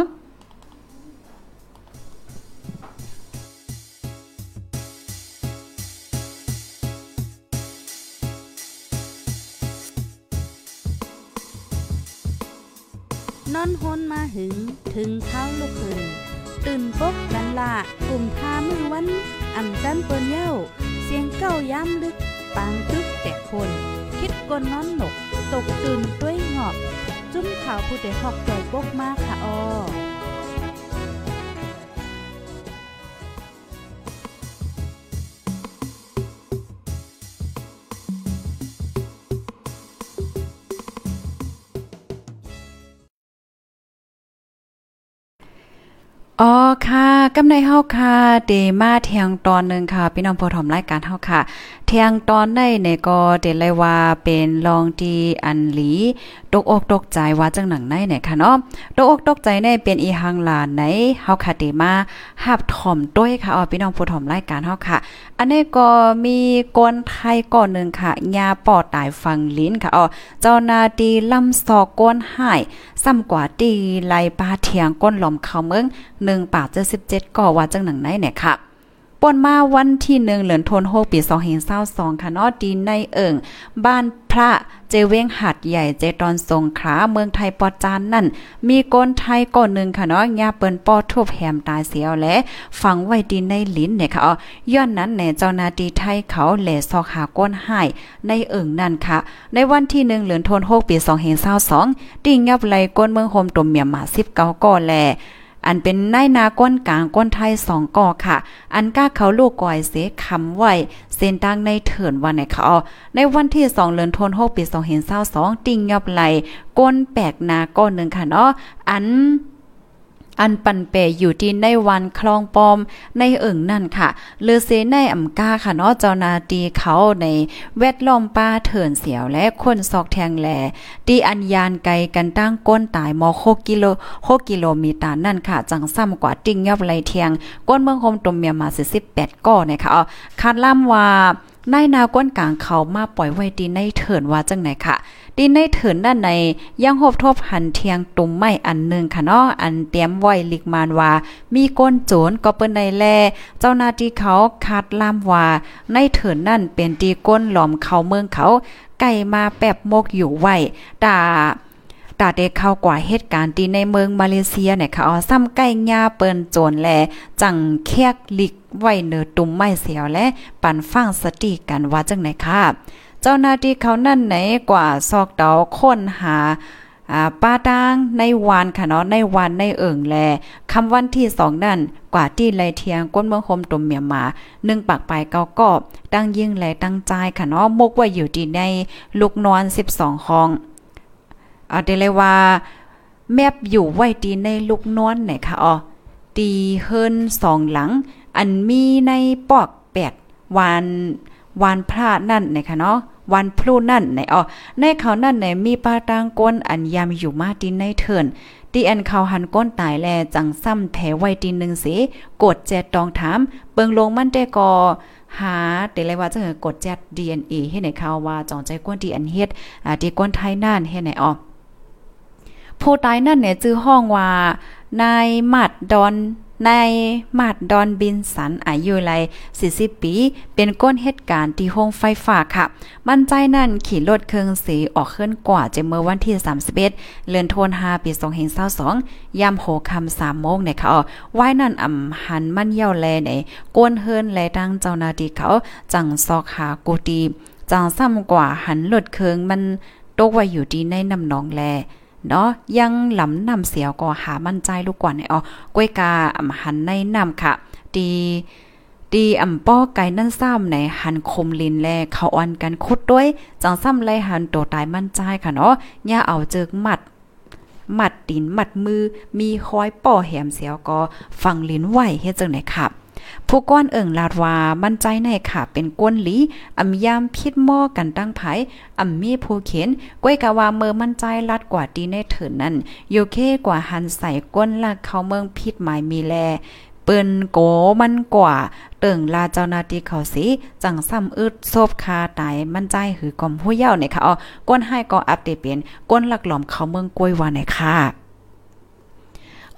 นอนฮนมาหึง ถึงเท้าลูกหึง ตื่นปกกันละกลุ่มทามือวัน อันจันเปิ้นเย้า เสียงเก้าย้ำลึก ปางตึกแต่คน คิดกนน้อนหนก ตกตื่นด้วยหงอบ จุ้มข่าวผู้เดหอกใจปกมากค่ะออ อ๋อค่ะกำในเฮาค่ะเดมาเทียงตอนหนึงค่ะ พี่น้องผู้ชมรายการเฮาค่ะ ทียงตอนได้เนี่ยก็เดเลยว่าเป็นรองที่อันหลี ตกอกตกใจว่าจังหนังในเนี่ยค่ะเนาะตกอกตกใจในเป็นอีหังหลานไหนเฮาค่ะเดมาหับถ่อมต้วยค่ะอ๋อพี่น้องผู้ชมรายการเฮาค่ะ อันนี้ก็มีกนไทยก่อนหนึ่งค่ะยาปอดตายฟังลิ้นค่ะอ๋อเจ้านาดีลำซอกก้นหายซ้ำกว่าตีไลปาเทียงก้นหลอมเข้าเมือง1ปาก77ก็ว่าจังหนังไหนเนี่ยค่ะ ป่นมาวันที่1เหลือนทนโฮปี2022ค่ะเนาะดีในเอิงบ้านพระเจเวงหัดใหญ่เจตอนสงขาเมืองไทยปอจานนั่น มีกนไทยก่อนหนึ่งค่ะเนาะยาเปิ้นปอทุบแหมตายเสียวและฝังไว้ดินในลิ้นเนี่ยค่ะอ๋อย้อนนั้นแหน่เจ้านาทีไทยเขาแหล่ซอกหาก้นหายในเอิ่งนั่นค่ะ ในวันที่1เดือนธันวาคมปี2522ติ่งยับไหลก้นเมืองโฮมตุ่มเมียมา19ก่อแล อันเป็นนายนาก้นกลางก้นไทยสองก่อค่ะ อันก้าเขาลูกก่อยเสคำไว้เส้นตั้งในเถินวันไหนเขาในวันที่สองเดือนธันวาคมปีสองเห็นเศร้าสองติ่งยอบไหลก้นแปลกนาก้นหนึ่งค่ะเนาะอัน อันปันเปอยู่ที่ในวันคลองปอมในเอิงนั่นค่ะเลือเซในอ่ำก้าค่ะเนาะเจ้านาตีเขาในแวดล้อมป้าเถินเสียวและคนซอกแทงแหลตีอันยานไกลกันตั้งก้นตายมอ6กิโล6กิโลเมตรนั่นค่ะ จังซ้ำกว่าติ่งยอบไหลเทียง ก้นเมืองโฮมตมเมียมา18ก้อนะคะอ๋อคาดล่ำว่า นายนาก้นกลางเขามาปล่อยไว้ดีในเถินว่าจังไหนค่ะดีในเถินด้านในยังหบทบหันเทียงตุ่มไม้อันหนึ่งค่ะเนาะอันเตรียมไว้ลิกมานว่า มีก้นโจรก็เปิ้นในแลเจ้าหน้าที่เขาคาดล่ามว่าในเถินนั่นเป็นตีก้นหลอมเขาเมืองเขาไก่มาแปบมกอยู่ไว้ตาตาเด็กเข้ากว่าเหตุการณ์ที่ในเมืองมาเลเซียเนี่ยค่ะอ๋อซ้ำใกล้ญาเปิ้นโจรแลจังแคกลิก ไว้เนือตุ่มไม้เสียวและปันฟังสติกันว่าจังไหนค่ะ เจ้าหน้าที่เขานั่นไหนกว่าซอกเดาค้นหาป้าตางในวานค่ะเนาะในวันในเอิ่งแลคำวันที่สองนั่นกว่าที่ไรเทียงก้นเมืองคมตุ่มเมียมาหนึ่งปากไปเกากอบตั้งยิ่งแลตั้งใจค่ะเนาะมกว่าอยู่ที่ในลูกนอนสิบสองห้องอ่าเดเลยว่า แมบอยู่ไว้ดีในลูกนอนไหนค่ะอ๋อตีเฮินสองหลัง อันมีในปอกแปดวานวานพระนั่นนะคะเนาะวันพลูนั่นในอ๋อในเขานั่นในมีปาตางก้นอันยามอยู่มาดินในเถินตีอันเขาหันก้นตายแลจังซ้ำแถไว้ดินหนึ่งสิกดแจดตองถาม เปิงลงมันได้กอหาแต่เลยว่าจะเกดแจด DNA ให้ในเขาว่าจองใจก้นที่อันเฮ็ดอ่าที่ก้นไทยนั่นให้ในอ๋อผู้ตายนั่นเนี่ยจื้อห้องว่านายมัดดอนในมาดดอนบินสันอายุไล40 ปี เป็นก้นเหตุการณ์ที่ห้องไฟฟ้าค่ะ มั่นใจนั่นขี่รถเครื่องสีออกขึ้นกว่าจะเมื่อวันที่ 31เดือนธันวาคมปี2022ยามโหคำ3โมงเนี่ยค่ะไว้นั่นอ่ำหันมั่นเย่าแลในก้นเฮิรนและตั้งเจ้านาทีเขา จังซอกหากูตีจังซ้ำกว่าหันรถเครื่องมันตกไว้อยู่ดีในน้ำหนองแล เนาะยังหลำนำเสียวก็หามั่นใจลูกกว่าในอ๋อกล้วยกาอำหันในนำค่ะดีดีอ่ำป้อไก่นั่นซ้ำในหันคมลินแลเขาอ่อนกันคุดด้วย จังซ้ำไลหันโตตายมั่นใจค่ะเนาะย่าเอาเจิกมัดหมัดตีนหมัดมือมีคอยป่อแหมเสียวก็ฟังลิ้นไหวเฮ็ดจังไหนครับ ผู้ก้อนเอิงลาดว่ามั่นใจในค่ะ เป็นก้นหลีอำยามพิษหม้อกันตั้งไผอำมีผู้เข็นก้วยกะว่าเมื่อมั่นใจลัดกว่าดีในเถินนั้นโยเคกว่าหันใส่ก้นลักเขาเมืองพิษหมายมีแลเปิ้นโกมันกว่า เติ่งลาเจ้านาทีเขาสิจังซ้ำอึดโซบคาตายมั่นใจหือกอมผู้เย้าเนี่ยค่ะอ๋อก้นให้ก็อัปเดตเป็นก้นหลักหลอมเขาเมืองกล้วยว่าไหนค่ะ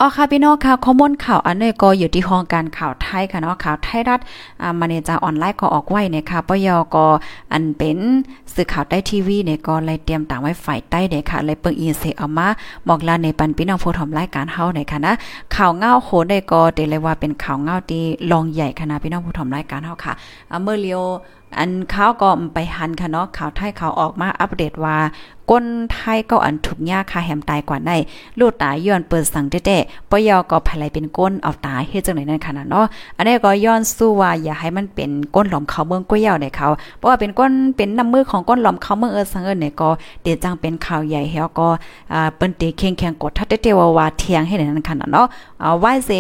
อ๋อค่ะพี่น้องค่ะข้อมูลข่าวอันนี้ก็อยู่ที่ห้องการข่าวไทยค่ะเนาะข่าวไทยรัฐอ่ามาเนจาออนไลน์ก็ออกไว้เนี่ยค่ะปยกอันเป็นสื่อข่าวใต้ทีวีเนี่ยก็เลยเตรียมต่างไว้ฝ่ายใต้เนี่ยค่ะเลยเปิงอีเสเอามาบอกลาในปันพี่น้องผู้ทำรายการเฮาเนี่ยค่ะนะข่าวเงาโหได้ก็เดเลยว่าเป็นข่าวเงาที่ลองใหญ่ค่ะนะพี่น้องผู้ทำรายการเฮาค่ะเมื่อเลียว อันเขาวก็ไปหันค่ะเนาะข่าวไทยเขาออกมาอัปเดตว่าก้นไทยก็อันถูกยาคาแหมตายกว่าในลูกตายย้อนเปิดสังเต้ๆปยอก็ภายไลเป็นก้นเอาตายเฮ็ดจังไหนนั่นขนาดเนาะอันนี้ก็ย้อนสู้ว่าอย่าให้มันเป็นก้นหลอมเขาเมืองก้วยยาวในเขาเพราะว่าเป็นก้นเป็นน้ำมือของก้นหลอมเขาเมืองเออสังเอิญเนี่ยก็เดจังเป็นข่าวใหญ่เฮาก็อ่าเปิ้นเตเข่งแข่งกดทัดเตว่าว่าเทียงให้นั่นขนาดเนาะเอาไว้เซ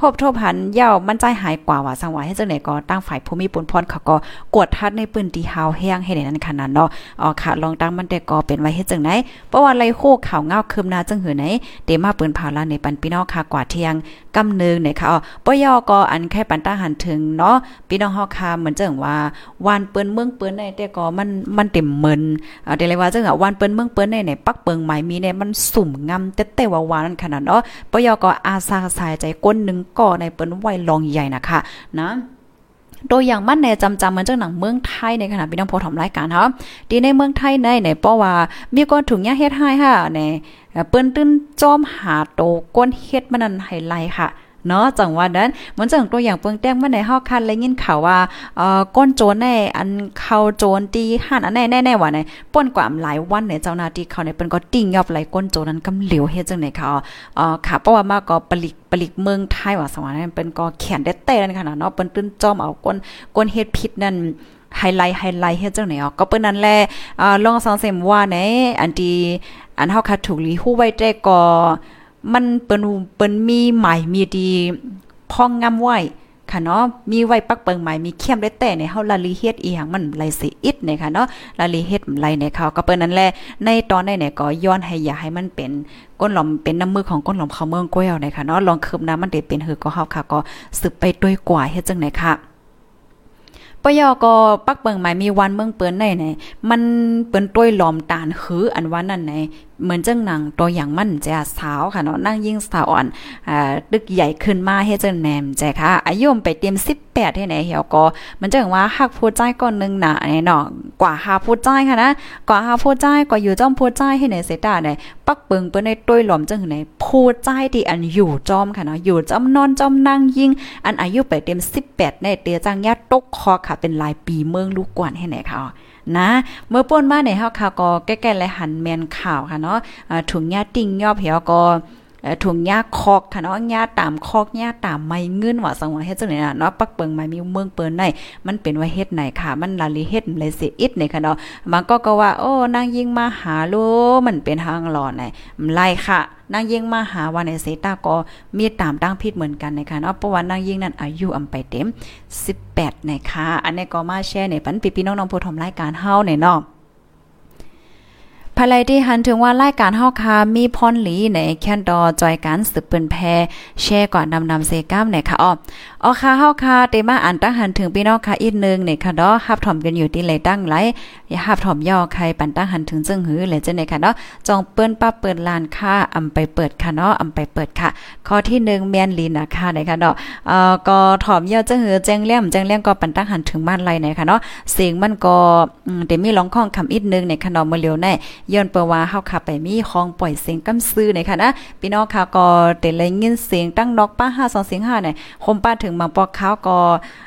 ครบทบพันเย่ามั่นใจหายกว่าว่าสังวาให้จังไหนก็ตั้งฝ่ายภูมิปุนพรเขาก็กวดทัดในปืนตีเฮาแห้งให้ในนั้นขนาดเนาะอ๋อค่ะลองตั้งมันแต่ก็เป็นไว้เฮ็ดจังไหนเพราะว่าไรโคข่าวเงาคืมนาจังหือไหนเดมาปืนเผาลาในปันพี่น้องค่ะกว่าเที่ยงกำนึงเนี่ยค่ะอ๋อปยอก็อันแค่ปันตั้งหันถึงเนาะพี่น้องเฮาค่ะเหมือนจังว่าวานเปิ้นเมืองเปิ้นในแต่ก็มันมันเต็มเมินอ่าเดี๋ยวเลยว่าจังอะวานเปิ้นเมืองเปิ้นในเนี่ยปักเปิงหมายมีเนี่ยมันสุ่มงำแต่แต่ว่าวานขนาดเนาะปยอก็อาสาสายใจก้นนึงก่อในเปิ้นไว้ลองใหญ่นะคะนะโดยอย่างมันในจำจำเหมือนจังหนังเมืองไทยในขณะพี่น้องพอทำรายการเนาะดีในเมืองไทยในในเพราะว่ามีก้อนถุงยาเฮ็ดให้ค่ะในเปิ้นตื้นจอมหาโตก้นเฮ็ดมันนั่นไฮไลท์ค่ะ เนาะจังว่านั้นมันจังตัวอย่างเปิงแต้งมาในฮอกคันเลยยินข่าวว่าเอ่อก้นโจรในอันเข้าโจรตีหันอันแน่ๆว่าในป่นกว่าหลายวันในเจ้าหน้าที่เขาในเปิ้นก็ติ้งยอบไหลก้นโจรนั้นกำเหลียวเฮ็ดจังไหนเขาเอ่อค่ะเพราะว่ามาก็ปลิกปลิกเมืองไทยว่าสวรรค์นั้นเปิ้นก็แขนได้เต้นั่นขนาดเนาะเปิ้นตื้นจอมเอาก้นก้นเฮ็ดผิดนั่นไฮไลท์ไฮไลท์เฮ็ดจังไหนอ๋อก็เปิ้นนั่นแหละอ่าลองสังเสมว่าในอันที่อันเฮาคัดถูกลีฮู้ไว้แต่ก็ มันเปิ้นเปิ้นมีใหมายมีดีพองงำไว้ค่ะเนาะมีไว้ปักเปิงใหม่มีเข้มได้แต่ในเฮาละลีเฮ็ดอีหยังมันไหลสิอิดเนี่ยค่ะเนาะละลีเฮ็ดไหลในเขาก็เปิ้นนั่นแหละในตอนในเนี่ยก็ย้อนให้อย่าให้มันเป็นก้นหลอมเป็นน้ำมือของก้นหลอมเขาเมืองก้วยเอาเนี่ยค่ะเนาะลองคืบน้ำมันได้เป็นหือก็เฮาค่ะ ก็สืบไปด้วยกว่าเฮ็ดจังไหนค่ะปยอก็ปักเปิงหมายมีวันเมืองเปิ้นไหนไหนมันเปิ้นต้วยหลอมตาลหืออันวันนั้นไหนเหมือนจังหนังตัวอย่างมั่นแจสาวค่ะเนาะนั่งยิ่งสาวอ่อนอ่าดึกใหญ่ขึ้นมาเฮ็ดจังแนมแจค่ะอายุไปเต็ม18ให้ไหนเหี่ยวก็มันจังว่าฮักผู้ใจก่อนนึงน่ะเนาะกว่าหาผู้ใจค่ะนะกว่าหาผู้ใจกว่าอยู่จอมผู้ใจให้ไหนเสตาไหนปักเปิงเปิ้นในต้วยหลอมจังไหนผู้ใจที่อันอยู่จอมค่ะเนาะอยู่จอมนอนจอมนั่งยิ่งอันอายุไปเต็ม18ในเตียจังยาตกคอค่ะเป็นหลายปีเมืองลูกกวนให้ไหนค่ะ นะ เมื่อป่นมาในเฮาค่ะก็แก้ๆและหันแมนข่าวค่ะเนาะถุงยาติ่งยอบเหี่ยวก็ถุงยาคอกค่ะเนาะยาตามคอกยาตามไม้เงินว่าสังว่าเฮ็ดจังได๋น่ะเนาะปักเปิงไม้มีเมืองเปิ้นไหนมันเป็นว่าเฮ็ดไหนค่ะ มันลาลีเฮ็ดเลยสิอิดนี่ค่ะเนาะบางก็ก็ว่าโอ้นางยิงมาหาโลมันเป็นทางหลอดไหนไล่ค่ะนางยิงมาหาวันในเซตาก็มีตามตั้งพิษเหมือนกันนะคะเนาะเพราะว่านางยิงนั้นอายุอำไปเต็ม 18นะคะอันนี้ก็มาแชร์ในปันพี่ๆน้องๆผู้ชมรายการเฮาในเนาะ ภายที่หันถึงว่ารายการเฮาคามีพรหลีในแคนดอจอยการสืบเปิ้นแพแชร์ก่อนนำนำเซก้ามเนี่ยค่ะอ้ออ๋อค่ะเฮาคาเตมาอ่านตั้งหันถึงพี่น้องค่ะอีกนึงเนี่ยค่ะดอฮับถ่อมกันอยู่ที่เลตั้งไหลอย่าฮับถ่อมย่อใครปันตั้งหันถึงจึงหือเลยจังได๋ค่ะเนาะจองเปิ้นป้าเปิดลานค่าอำไปเปิดค่ะเนาะอำไปเปิดค่ะ ข้อที่1แม่นลีนะคะเนี่ยค่ะเนาะเอ่อก็ถ่อมย่อจึงหือแจ้งเลี่ยมแจ้งเลี่ยมก็ปันตั้งหันถึงบ้านไรเนี่ยค่ะเนาะเสียงมันก็เดมีร้องข้องคำอีกนึงเนี่ยค่ะเนาะมื้อเร็วแน่ย้อนเปว่าเฮาขับไปมีของปล่อยเสียงกำซื้อในค่ะนะพี่น้องค่ะก็ได้เลยยินเสียงตั้งนอกป้า5 2เสียง5เนี่ยคมป้าถึงบางปอกขาวก็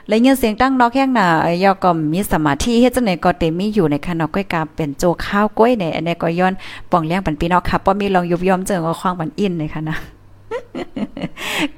เลยยินเสียงตั้งนอกแข้งน่ะยอก็มีสมาธิเฮ็ดจังได๋ก็เต็มมีอยู่ในค่ะเนาะก้อยกาเป็นโจข้าวก้อยเนี่ยอันนี้ก็ย้อนป่องเลี้ยงปันพี่น้องค่ะบ่มีลองยุบยอมเจอก็ควางปันอินในค่ะนะ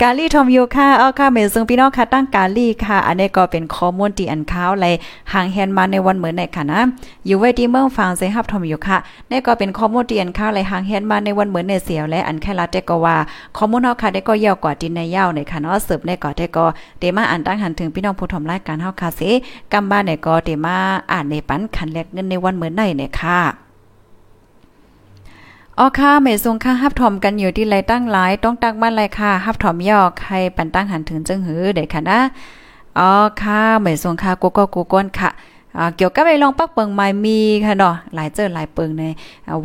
กาลีทอมยูค่ะเอาค่ะเมซึ่งพี่น้องค่ะตั้งกาลีค่ะ อันนี้ก็เป็นข้อมูลที่อันข้าวเลยห่างแฮนมาในวันเหมือนในค่ะนะ อยู่ไว้ที่เมืองฟางเซฮับทอมยูค่ะนี่ก็เป็นข้อมูลที่อันข้าวเลยห่างแฮนมาในวันเหมือนในเสียวและอันแค่ละเตก็ว่าข้อมูลเฮาค่ะได้ก็ยาวกว่าดินในยาวในค่ะเนาะสืบในก็ได้ก็เตมาอ่านตั้งหันถึงพี่น้องผู้ชมรายการเฮาค่ะสิกำบ้านในก็เตมาอ่านในปันคันแลกเงินในวันเหมือนในเนี่ยค่ะ อ๋อค่ะเมซงค่ะฮับถอมกันอยู่ที่ไรตั้งหลายต้องตั้งบ้านไรค่ะฮับถอมยอกใครปันตั้งหันถึงจึงหือเด็กค่ะนะอ๋อค่ะเมซงค่ะกูก็กูก้นค่ะเกี่ยวกับไอ้ลองปักเปิงไม้มีค่ะเนาะหลายเจอหลายเปิงใน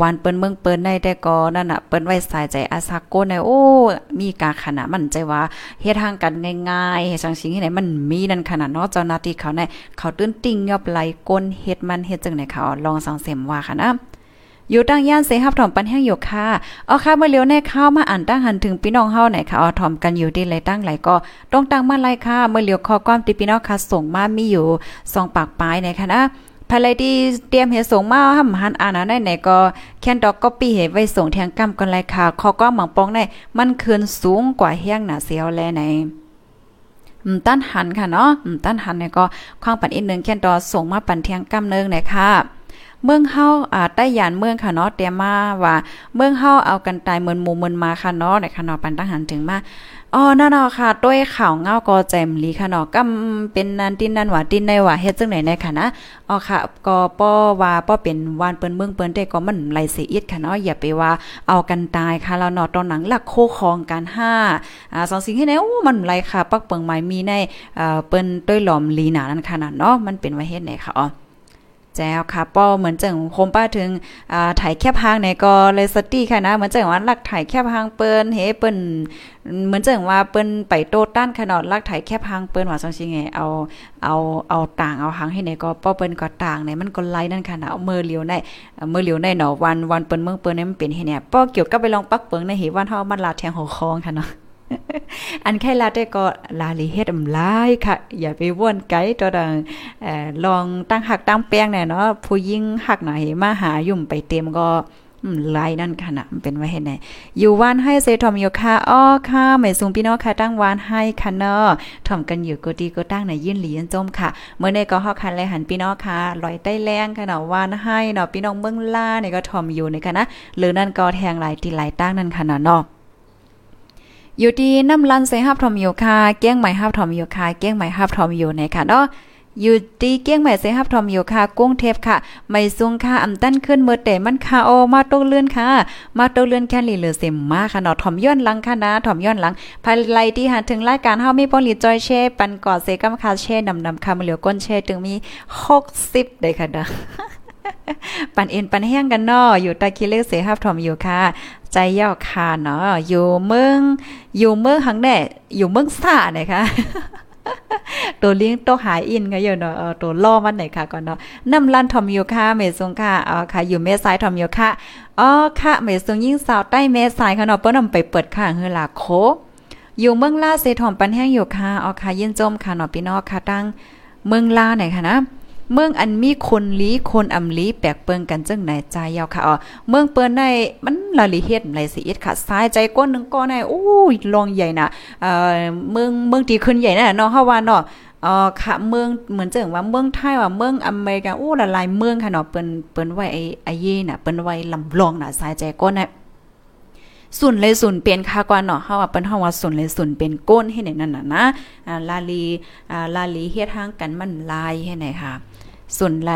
วันเปิ้นเมืองเปิ้นในแต่ก็นั่นน่ะเปิ้นไว้สายใจอาซาโกในโอ้มีกาขนาดมันใจว่าเฮ็ดทางกันง่ายๆเฮ็ดจังซี่ไหนมันมีนั่นขนาดเนาะเจ้าหน้าที่เขาในเขาตื้นติ่งยอบไหลก้นเฮ็ดมันเฮ็ดจังไหนเขาลองสังเสมว่าค่ะนะ อยู่ตั้งย่านเสฮับถอมปันแห้งอยู่ค่ะเอาค่ะเมื่อเลียวแน่เข้ามาอ่านตั้งหันถึงพี่น้องเฮาไหนค่ะเอาถอมกันอยู่ดีเลตั้งไหลก็ต้องตั้งมาไล่ค่ะเมื่อเลียวข้อความที่พี่น้องค่ะส่งมามีอยู่สองปากปลายในค่ะนะภายในที่เตรียมเฮ็ดส่งมาหำหันอ่านได้ไหนก็แค่นดอกก็ปีเฮ็ดไว้ส่งแทงกำกันเลยค่ะข้อความหมังปองได้มันคืนสูงกว่าเฮียงหนาเสียวแลไหนอืมตั้นหันค่ะเนาะอืมตั้นหันเนี่ยก็ความปันอีกนึงแค่นดอส่งมาปันเทียงกำนึงเนี่ยค่ะ เมืองเฮาอ่าใต้ยานเมืองค่ะเนาะเตรียมมาว่าเมืองเฮาเอากันตายเหมือนหมู่เหมือนมาค่ะเนาะในค่ะเนาะปันตั้งหันถึงมาอ๋อนั่นเนาะค่ะด้วยข่าวเงาก็แจมลีค่ะเนาะก็เป็นนันตินนันว่าตินในว่าเฮ็ดจังไหนในค่ะนะอ๋อค่ะก็ป้อว่าป้อเป็นวานเปิ้นเมืองเปิ้นแต่ก็มันไหลเสียอิดค่ะเนาะอย่าไปว่าเอากันตายค่ะแล้วเนาะตอนหนังหลักโคคองกันห้าอ่าสองสิ่งที่ไหนโอ้มันไหลค่ะ ปักเปิงไม้มีในเอ่อเปิ้นต้วยหลอมลีหนานั่นค่ะเนาะมันเป็นว่าเฮ็ดไหนค่ะอ๋อ แจ้วค่ะป้อเหมือนจังโคมป้าถึงอ่าถ่ายแคบหางในก็เลยสตี้ค่ะนะเหมือนจังว่าลักถ่ายแคบหางเปิ้นเฮเปิ้นเหมือนจังว่าเปิ้นไปโตต้านขนาดลักถ่ายแคบหางเปิ้นว่าจังซี่ไงเอาเอาเอาต่างเอาหางให้ในก็ป้อเปิ้นก็ต่างในมันก็ไล่นั่นค่ะนะเอามือเหลียวในมือเหลียวในเนาะวันวันเปิ้นเมืองเปิ้นนี่มันเป็นเฮ็ดเนี่ยป้อเกี่ยวกับไปลองปักเปิงในเหวันเฮามันลาแทงหัวคองค่ะเนาะ อันแค่ลาได้ก็ลาลีเฮ็ดอำลายค่ะ อย่าไปว่นไกตัวดังเอ่อลองตั้งหักตั้งแป้งแน่เนาะผู้ยิ่งหักหน่อยมาหายุ่มไปเต็มก็ลายนั่นค่ะนะเป็นไว้เห็นไหนอยู่วานให้เซทอมอยู่ค่ะอ้อค่ะไม่สูงพี่น้องค่ะตั้งวานให้ค่ะเนาะทอมกันอยู่ก็ดีก็ตั้งในยื่นหลีนจมค่ะ เมื่อในก็ฮอกคันเลยหันพี่น้องค่ะลอยใต้แรงค่ะเนาะวานให้เนาะพี่น้องเมืองล่าเนี่ยก็ทอมอยู่ในค่ะนะหรือนั่นก็แทงหลายตีหลายตั้งนั่นค่ะเนาะ อยู่ดีน้ำลันใส่ฮับทอมอยู่ค่ะเกี้ยงใหม่ฮับทอมอยู่ค่ะเกี้ยงใหม่ฮับทอมอยู่ในค่ะเนาะอยู่ดีเกี้ยงใหม่ใส่ฮับทอมอยู่ค่ะกุ้งเทพค่ะ ไม่สูงค่ะอำตั้นขึ้นเมื่อแต่มันค่ะโอมาโตเลื่อนค่ะ มาโตเลื่อนแค่ลีเหลือเสมมาค่ะเนาะทอมย้อนหลังค่ะนะทอมย้อนหลังภายไลที่หาถึงรายการเฮามีปอลีจอยแช่ ปันกอดเซกัมคาแช่นำนำคำเหลียวก้นแช่ถึงมี60ได้ค่ะเด้อ ปันเอ็นปันแห้งกันนาะอยู่ตะคิเลเสฮับทอมอยู่ค่ะ ใจเย่าคาเนาะอยู่เมืองอยู่เมืองหังแน่อยู่เมืองซ่านะคะตัวเลี้ยงตัวหายอินก็อยู่เนาะตัวล่อมันไหนค่ะก่อนเนาะน้ำลันทอมอยู่ค่ะเมซงค่ะอ๋อค่ะ อยู่เมสายทอมอยู่ค่ะอ๋อค่ะเมซงยิ่งสาวใต้เมสายค่ะเนาะเปิ้นนำไปเปิดค่ะเฮือลาโค อยู่เมืองลาเซทอมปันแห้งอยู่ค่ะอ๋อค่ะยินจมค่ะเนาะพี่น้องค่ะตั้งเมืองลาไหนค่ะนะ เมืองอันมีคนลีคนอำลีแปลกเปิงกันจังไหนใจยาวค่ะอ๋อเมืองเปิ้นได้มันละลิเฮ็ดไรสิเอ็ดค่ะสายใจก้นนึงก้อนได้โอ้ยลองใหญ่น่ะเอ่อเมืองเมืองที่ขึ้นใหญ่น่ะเนาะเฮาว่าเนาะอ๋อค่ะเมืองเหมือนจังว่าเมืองไทยว่าเมืองอเมริกาโอ้ละลายเมืองค่ะเนาะเปิ้นเปิ้นไว้ไอ้ไอ้เย่น่ะเปิ้นไว้ลำลองน่ะสายใจก้นน่ะ สุนเลยสุนเป็นค่ากว่าเนาะเฮาว่าเปิ้นเฮาว่าสุนเลยสุนเป็นก้นให้ไหนนั่นน่ะนะอ่าลาลีอ่าลาลีเฮ็ดทางกันมันลายให้ไหนค่ะสุนไล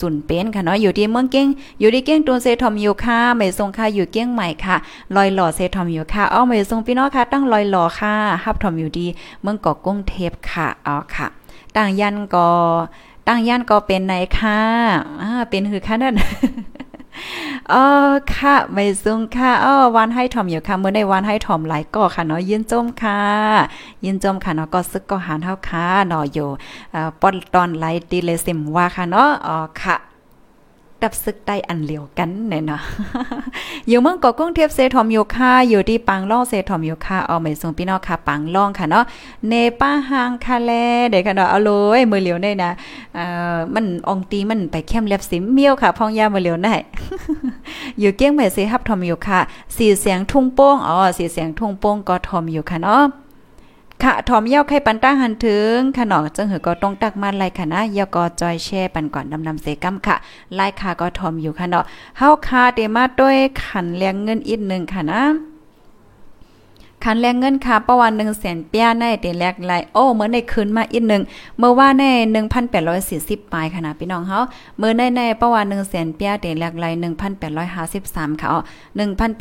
สุนเป็นค่ะเนาะอยู่ที่เมืองเก้งอยู่ที่เก้งตัวเซทอมอยู่ค่ะไม่ทรงค่ะอยู่เก้งใหม่ค่ะ ลอยหล่อเซทอมอยู่ค่ะเอาไม่ทรงพี่น้องค่ะตั้งลอยหล่อค่ะฮับทอมอยู่ดีเมืองเกาะกุ้งเทพค่ะอ๋อค่ะตั้งยันก็ตั้งยันก็เป็นไหนค่ะอ่าเป็นคือค่ะนั่น อ๋อค่ะไม่ซุงค่ะอ๋อวันให้ถอมอยู่ค่ะเมื่อในวันให้ถอมหลายก็ค่ะเนาะยินจมค่ะ ยินจมค่ะเนาะก็ซึกก็หานเท่าค่ะเนาะอยู่อ่าป้อนตอนไลตีเลสิมว่าค่ะเนาะอ๋อค่ะ กับซึกได้อันเหลียวกันเนี่ยนาะอยู่เมืองกาะกุ้งเทียบเซทอมโยค่าอยู่ที่ปังล่องเซทอมโยค่าเอาไม่ส่งพี่น้องค่ะปังล่องค่ะเนาะเนป้าหางคาแลเด็กค่ะเนาะเอาเลยมือเหลียวเนี่ยนะเอ่อมันองตีมันไปเข้มเล็บสิมเมียวค่ะพองยามือเหลียวได้อยู่เกี้ยงใหม่เซฮับทอมโยค่าสีเสียงทุ่งโป้งอ๋อสีเสียงทุ่งโป้งก็ทอมอยู่ค่ะเนาะ ค่ะทอมเย้าไข่ปันต้าหันถึงขนอจังหือก็ต้องตักมันไลค่ะนะยาก็จอยแช่ปันก่อนนำนำเสกัมค่ะไล่ค่ะก็ทอมอยู่ค่ะเนาะเฮาคาเตมาด้วยขันเลี้ยงเงินอีกหนึ่งค่ะนะ คันแรงเงินค่ะประวัน1แสนเปียในเตแลกไลโอ้เมื่อในคืนมาอีกหนึ่งเมื่อว่าใน1,840ปลายค่ะนะพี่น้องเฮาเมื่อในในประวัน1แสนเปียเตแลกไล1,853ค่ะอ๋อ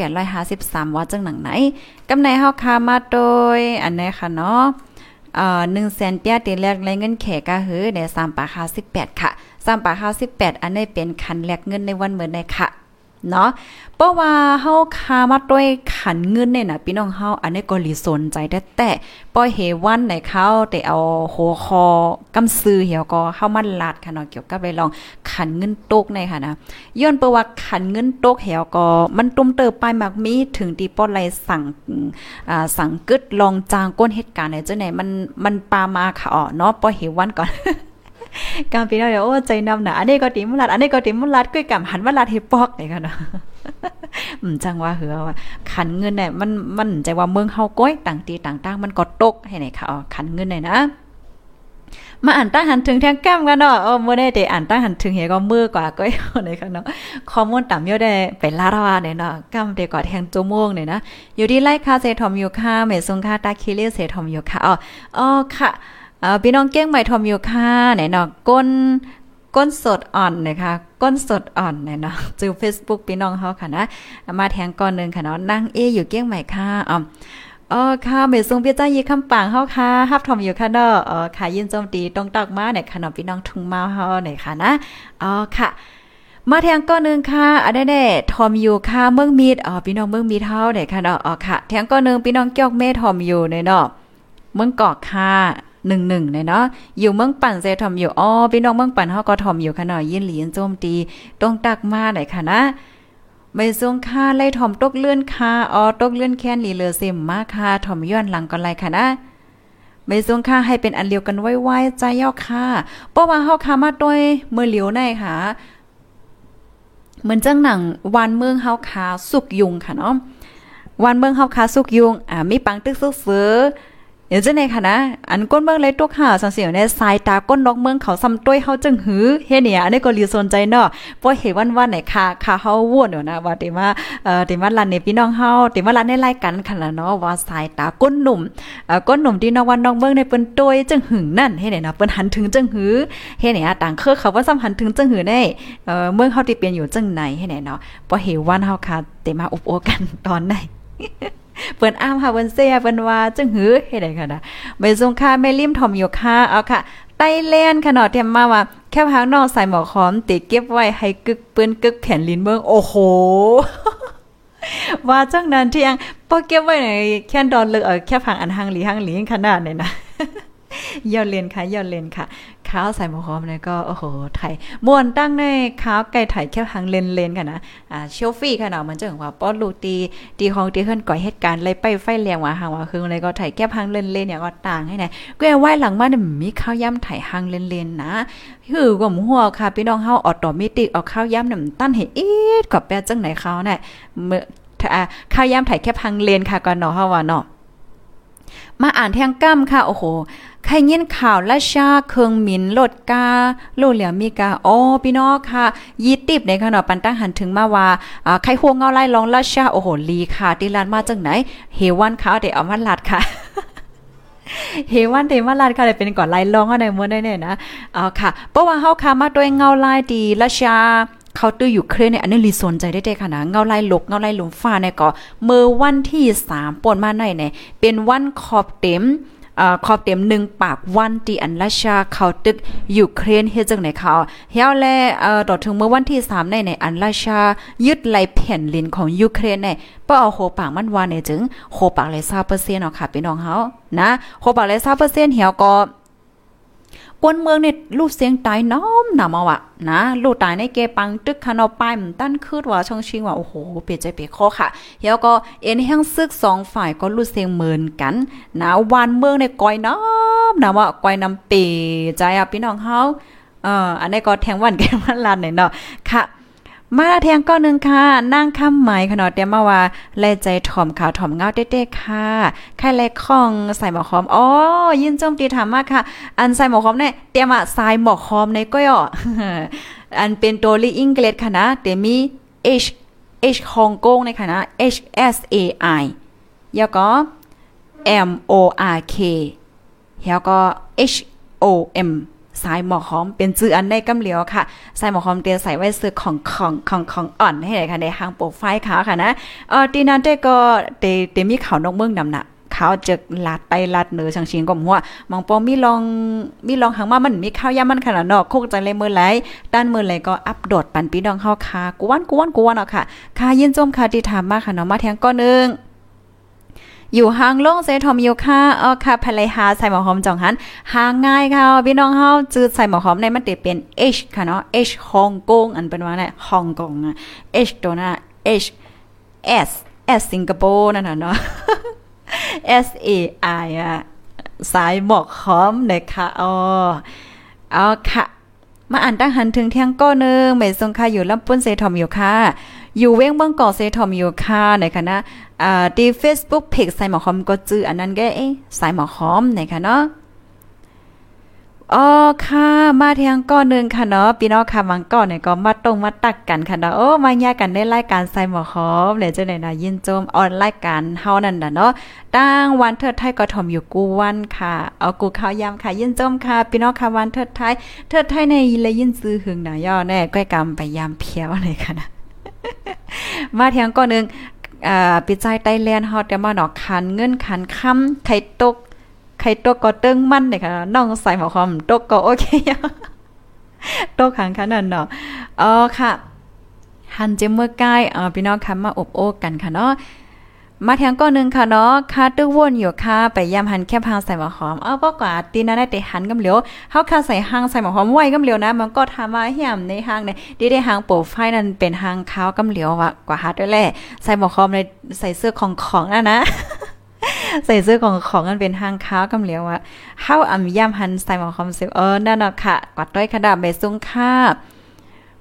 1,853ว่าจังหนังไหนกำไรเฮาคามาโดยอันไหนค่ะเนาะเอ่อ1แสนเปียเตแลกไลเงินแขกะหือได้3ปาก58ค่ะ3ปาก58อันนี้เป็นคันแลกเงินในวันเหมือนในค่ะ เนาะเพราะว่าเฮาคามาด้วยขันเงินเนี่ยนะพี่น้องเฮาอันนี้ก็ลีสนใจแต่แต่ปอยเฮวันในเขาแต่เอาหัวคอกำซื้อเหี่ยวก็เข้ามาลาดค่ะเนาะเกี่ยวกับไปลองขันเงินตกในค่ะนะย้อนเปว่าขันเงินตกเหี่ยวก็มันตุ้มเติบไปมากมีถึงที่ปอไลสั่งอ่าสั่งกึดลองจางก้นเหตุการณ์เนี่ยจังไหนมันมันปามาค่ะอ๋อเนาะปอยเฮวันก่อน กำปีน้อยโอ้ใจนำน่ะอันนี้ก็ติมุลัดอันนี้ก็ติมุลัดก้อยกำหันว่าลัดเฮปอกนี่ค่ะเนาะอืมจังว่าเหือว่าขันเงินเนี่ยมันมันใจว่าเมืองเฮาก้อยต่างตีต่างตั้งมันก็ตกให้ไหนค่ะอ๋อขันเงินเนี่ยนะมาอ่านตั้งหันถึงแทงแก้มกันเนาะเออเมื่อได้แต่อ่านตั้งหันถึงเฮก็มือกว่าก้อยไหนค่ะเนาะข้อมูลต่ำเยอะได้ไปลาดว่าเนี่ยเนาะก้มเดกว่าแทงจม่วงเนี่ยนะอยู่ที่ไล่คาเซทอมอยู่ค่ะเมซุงค่าตาคิเลเซทอมอยู่ค่ะอ๋ออ๋อค่ะ เอ่อพี่น้องเก้งใหม่ทอมอยู่ค่ะไหนเนาะก้นก้นสดอ่อนนะคะก้นสดอ่อนเนี่ยเนาะจือ Facebook พี่น้องเฮาค่ะนะมาแทงก่อนนึงค่ะเนาะนั่งเออยู่เก้งใหม่ค่ะอ๋ออ๋อค่ะเมทรงเปียจ้ายีคำปางเฮาค่ะฮับทอมอยู่ค่ะเนาะอ๋อค่ะยินโจมตีต้องตักมาในค่ะเนาะพี่น้องทุ่งมาเฮาหน่อยค่ะนะอ๋อค่ะมาแทงก้อนนึงค่ะอันนี้ทอมอยู่ค่ะเมืองมีดอ๋อพี่น้องเมืองมีเท่าไหนค่ะเนาะอ๋อค่ะแทงก้อนนึงพี่น้องเกี่ยวเมทอมอยู่ในเนาะเมืองเกาะค่ะ หนึ่งหนึ่งเนาะอยู่เมืองปั่นเซทอมอยู่อ๋อพี่น้องเมืองปั่นเฮาก็ทอมอยู่ค่ะเนาะยินหลีนโจมตีต้องตักมาหน่อยค่ะนะไม่ทรงค่าไล่ถ่อมตกเลื่อนค่าอ๋อตกเลื่อนแค้นลีเลอเซมมาค่ะถ่อมย้อนหลังก่อนไรค่ะนะไม่ทรงค่าให้เป็นอันเดียวกันไว้ๆใจย่อค่ะเพราะว่าเฮาคามาด้วยมือเหลียวในค่ะเหมือนจังหนังวันเมืองเฮาคาสุกยุงค่ะเนาะวันเมืองเฮาคาสุกยุงอ่ามีปังตึกซื้อ เดี๋ยวจะในค่ะนะ อันก้นเมืองเลยตกหาสังเสียวในสายตาก้นนอกเมืองเขาซ้ำต้วยเฮาจึงหือเฮ็ดเนี่ยอันนี้ก็รีสนใจเนาะเพราะเห็นวันวันไหนค่ะค่ะเฮาว่นเนะว่าติว่าเอ่อติว่าลันในพี่น้องเฮาติว่าลันในรายกันค่ะเนาะว่าสายตาก้นหนุ่มเอ่อก้นหนุ่มที่นอกวันนอกเมืองในเปิ้นต้วยจึงหึงนั่นเฮ็ดเนี่ยนะเปิ้นหันถึงจึงหือเฮ็ดเนี่ยต่างเครือเขาว่าซ้ำหันถึงจึงหือได้เอ่อเมืองเฮาที่เปลี่ยนอยู่จังไหนเฮ็ดเนี่ยเนาะเพอเห็นวันเฮาค่ะติมาอุบโอกันตอนไหน เปิ้นอ้ามค่ะเปิ้นเสียเปิ้นว่าจังหือเฮ็ดได้ค่ะนะไปส่งค่าไม่ริมถ่อมอยู่ค่ะเอาค่ะไต้แลนขนาดเทียมมาว่า แค่พังนอกใส่หมอคอมติเก็บไว้ให้กึกปืนกึกแผ่นลิ้นเมืองโอ้โหว่าจังนั้นเที่ยงพอเก็บไว้ในแค่ดอนเลยเออแค่พังอันหังหลีหังหลีขนาดเนี้นะ ยอดเลนค่ะยอดเลนค่ะข้าวใส่หมูหอมเลยก็โอ้โหไทยม่วนตั้งในข้าวไก่ไทยแค่ทางเลนเลนกันนะอ่าเชลฟี่ค่ะเนาะมันจะถึงว่าป้อลูตีตีของตีเฮิรนก่อยเหตุการณ์เลยไปไฟแรงว่าหางว่าคืออะไรก็ไทยแค่ทางเลนเลนเนี่ยก็ต่างให้ไหนก็ไหว้หลังมาเนี่ยมีข้าวย่ำไทยหางเลนเลนนะคือก็หมูหัวค่ะพี่น้องเฮาออโตเมติกเอาข้าวย่ำเนี่ยตั้นเห็นอีดกับแปะจังไหนเขาเนี่ยเมื่อข้าวย่ำไทยแค่พังเลนค่ะก่อนเนาะเฮาว่าเนาะ มาอ่านแทงก้ำค่ะ โอ้โหใครยินข่าวละชาเคืองมินโลดกาโลเหลียมีกาโอ้พี่น้องค่ะ ยีติบในขณะปันตั้งหันถึงมาว่าใครห่วงเงาไล่ลองละชาโอ้โหลีค่ะติลานมาจังไหน เฮวันค่ะเดี๋ยวเอามาลัดค่ะเฮวันเดมาลาดค่ะเลยเป็นก่อนไล่ลองอะไรมื้อได้เนี่ยนะเอาค่ะเพราะว่าเฮาค่ะมาด้วยเงาลายดีละชา เขาตื้ออยู่เครนี่ยอันนี้รีสนใจได้ได้ค่ะนะเงาไล่ลกเงาไล่ลมฟ้าเนี่ยก็เมื่อวันที่3ป่นมาในเนี่ยเป็นวันขอบเต็มขอบเต็มหนึ่งปากวันที่อันราชาเขาตึกยูเครนเฮ็ดจังไหนเขาเฮาแลเอ่อต่อถึงเมื่อวันที่3ในในอันราชายึดไหลแผ่นลินของยูเครนเนี่ยป้เอาโหปากมันวาเนี่ยจึงโหปากเลย20%เนาะค่ะพี่น้องเฮานะโหปากเลย20%เหี่ยวก็ กวนเมืองเนี่ยลูกเสียงตายน้อมนำเอาอะนะลูกตายในเกปังตึกคานอปายมันตั้นคืดว่าช่องชิงว่าโอ้โหเปลี่ยนใจเปลี่ยนข้อค่ะแล้วก็เอ็นแห้งซึกสองฝ่ายก็ลูกเสียงเหมือนกันนะวานเมืองในก้อยน้อมนำว่าก้อยน้ำเปใจอะพี่น้องเฮาเอ่ออันนี้ก็แทงวันแกวันลานเนาะค่ะ มาแทงก้อนหนึ่งค่ะนั่งคำหมายขนาดเดียมาว่าแลใจถ่อมขาวถ่อมเงาเต้ๆค่ะไข่แลคองใส่หมอคอมอ๋อยินจมตีถามมากค่ะ อันใส่หมอคอมเนี่ยเตรียมอะใส่หมอคอมในก็ย่ออันเป็นตัวลีอังกฤษค่ะนะเดี๋ยวมี H H ฮ่องกงในค่ะนะ H S A I แล้วก็ M O R K แล้วก็ H O M สายหมอหอมเป็นจื้ออันในกำเหลียวค่ะ สายหมอหอมเตียใส่ไว้ซื้อของของของของอ่อนให้ไหนค่ะในห้างโปรไฟล์ขาค่ะนะเออตีนั้นเต้ก็เตเตมีข่าวนกเมืองนำน่ะเขาจะลัดไปลัดเหนือชังชิงก็หัวมองปอมีลองมีลองหังมามันมีข้าวยามันขนาดนอกโคกใจเลยมือไหลด้านมือไหลก็อัปโดดปันปีดองเฮาคากวนกวนกวนเนาะค่ะค่ะยินจมค่ะที่ถามมาค่ะเนาะมาแทงก้อนนึง อยู่ห่างล่งเซทอมยูค่ะเออค่ะภรรยาใส่หมอหอมจ่องหันห่างง่ายค่ะพี่น้องเฮาจืดใส่หมอหอมในมันติเป็น H ค่ะเนาะ H ฮ่องกงอันเป็นว่าเนี่ยฮ่องกงอะ H ตัวน่ะ H S S สิงคโปร์นั่นน่ะเนาะ S A I อะสายหมอกหอมนะคะอ๋อเอค่ะมาอ่านตั้งหันถึงเที่ยงก้อนึงไม่ทรงค่ะอยู่ลำปุ้นเซทอมอยู่ค่ะ อยู่เว้งเบิ่งก่อเซทอมอยู่ค่ะในคณะอ่าที่ Facebook Page ใส่หมอหอมก็จื้ออันนั้นแกเอ๊ใส่หมอหอมนคะเนาะอ๋อค่ะ มาเทียงก้อนนึงค่ะเนาะพี่น้องค่ะวังก่อนเนี่ยก็มาตรงมาตักกันค่ะเนาะโอ้มาแยกกันได้รายการใส่หมอหอมเลยจังได๋นะยินโจมออนรายการเฮานั่นน่ะเนาะตั้งวันเทิดไทยก็ทอมอยู่กูวันค่ะเอากูข้าวยามค่ะยินโจมค่ะพี่น้องค่ะวันเทิดไทยเทิดไทยในเลยยินซื้อหึงหน่ะย่อแน่ก้อยกำไปยามเพียวเลยค่ะนะ มาเทียงก้อนนึงอ่าปิใจไต้แลนด์เฮาแต่มาหนอกคันเงินคันค้ำไข่ตกไข่ตกก็เติ้งมั่นเนี่ยค่ะน้องใส่หมอความตกก็โอเคตกขังขนาดเนาะอ๋อค่ะหันเจมเมื่อใกล้อ่าพี่น้องคะมาอบโอ้กันค่ะเนาะ มาแทงก้อนหนึ่งค่ะเนาะค่าตึกว่นอยู่ค่ะ ไปยามหันแค่พางใส่หมอหอม เอาบ่กว่าตีนั้นได้แต่หันกำเหลียวเฮาค่าใส่หางใส่หมอหอมไว้กำเหลียวนะ มันก็ทำมาเหี่ยมในหางเนี่ยดีได้หางโปรไฟล์นั้นเป็นหางขาวกำเหลียวว่ะกว่าฮัดด้วยแหละใส่หมอหอมในใส่เสื้อของของนะนะใส่เสื้อของของกันเป็นหางขาวกำเหลียวว่าเฮาอ่ำย่ำหันใส่หมอหอมเสิเออนั่นนาะค่ะกวัดด้วยกระดาษใบซุงค่า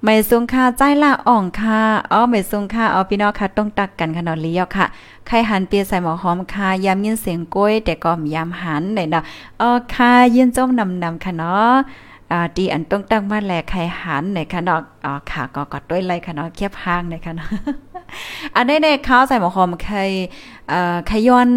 ไม่ซุงค่าใจละอ่องค่ะอ๋อไม่ซุงค่าเอาพี่น้องค่ะต้องตักกันค่ะนาะเลี้ยวค่ะใครหันเปียใส่หมอหอมค่ะยามยินเสียงกล้วยแต่ก็ยามหันไหนเนาะเออค่ะยินจมนำนำค่ะเนาะอ่าดีอันต้องตั้งมาแลใครหันไหนค่ะเนาะอ๋อค่ะก็กดด้วยไลค่ะเนาะเคียบห้างไหนค่ะเนาะอันนี้เนี่ยข้าวใส่หมอหอมใคร อ่อใครย้อน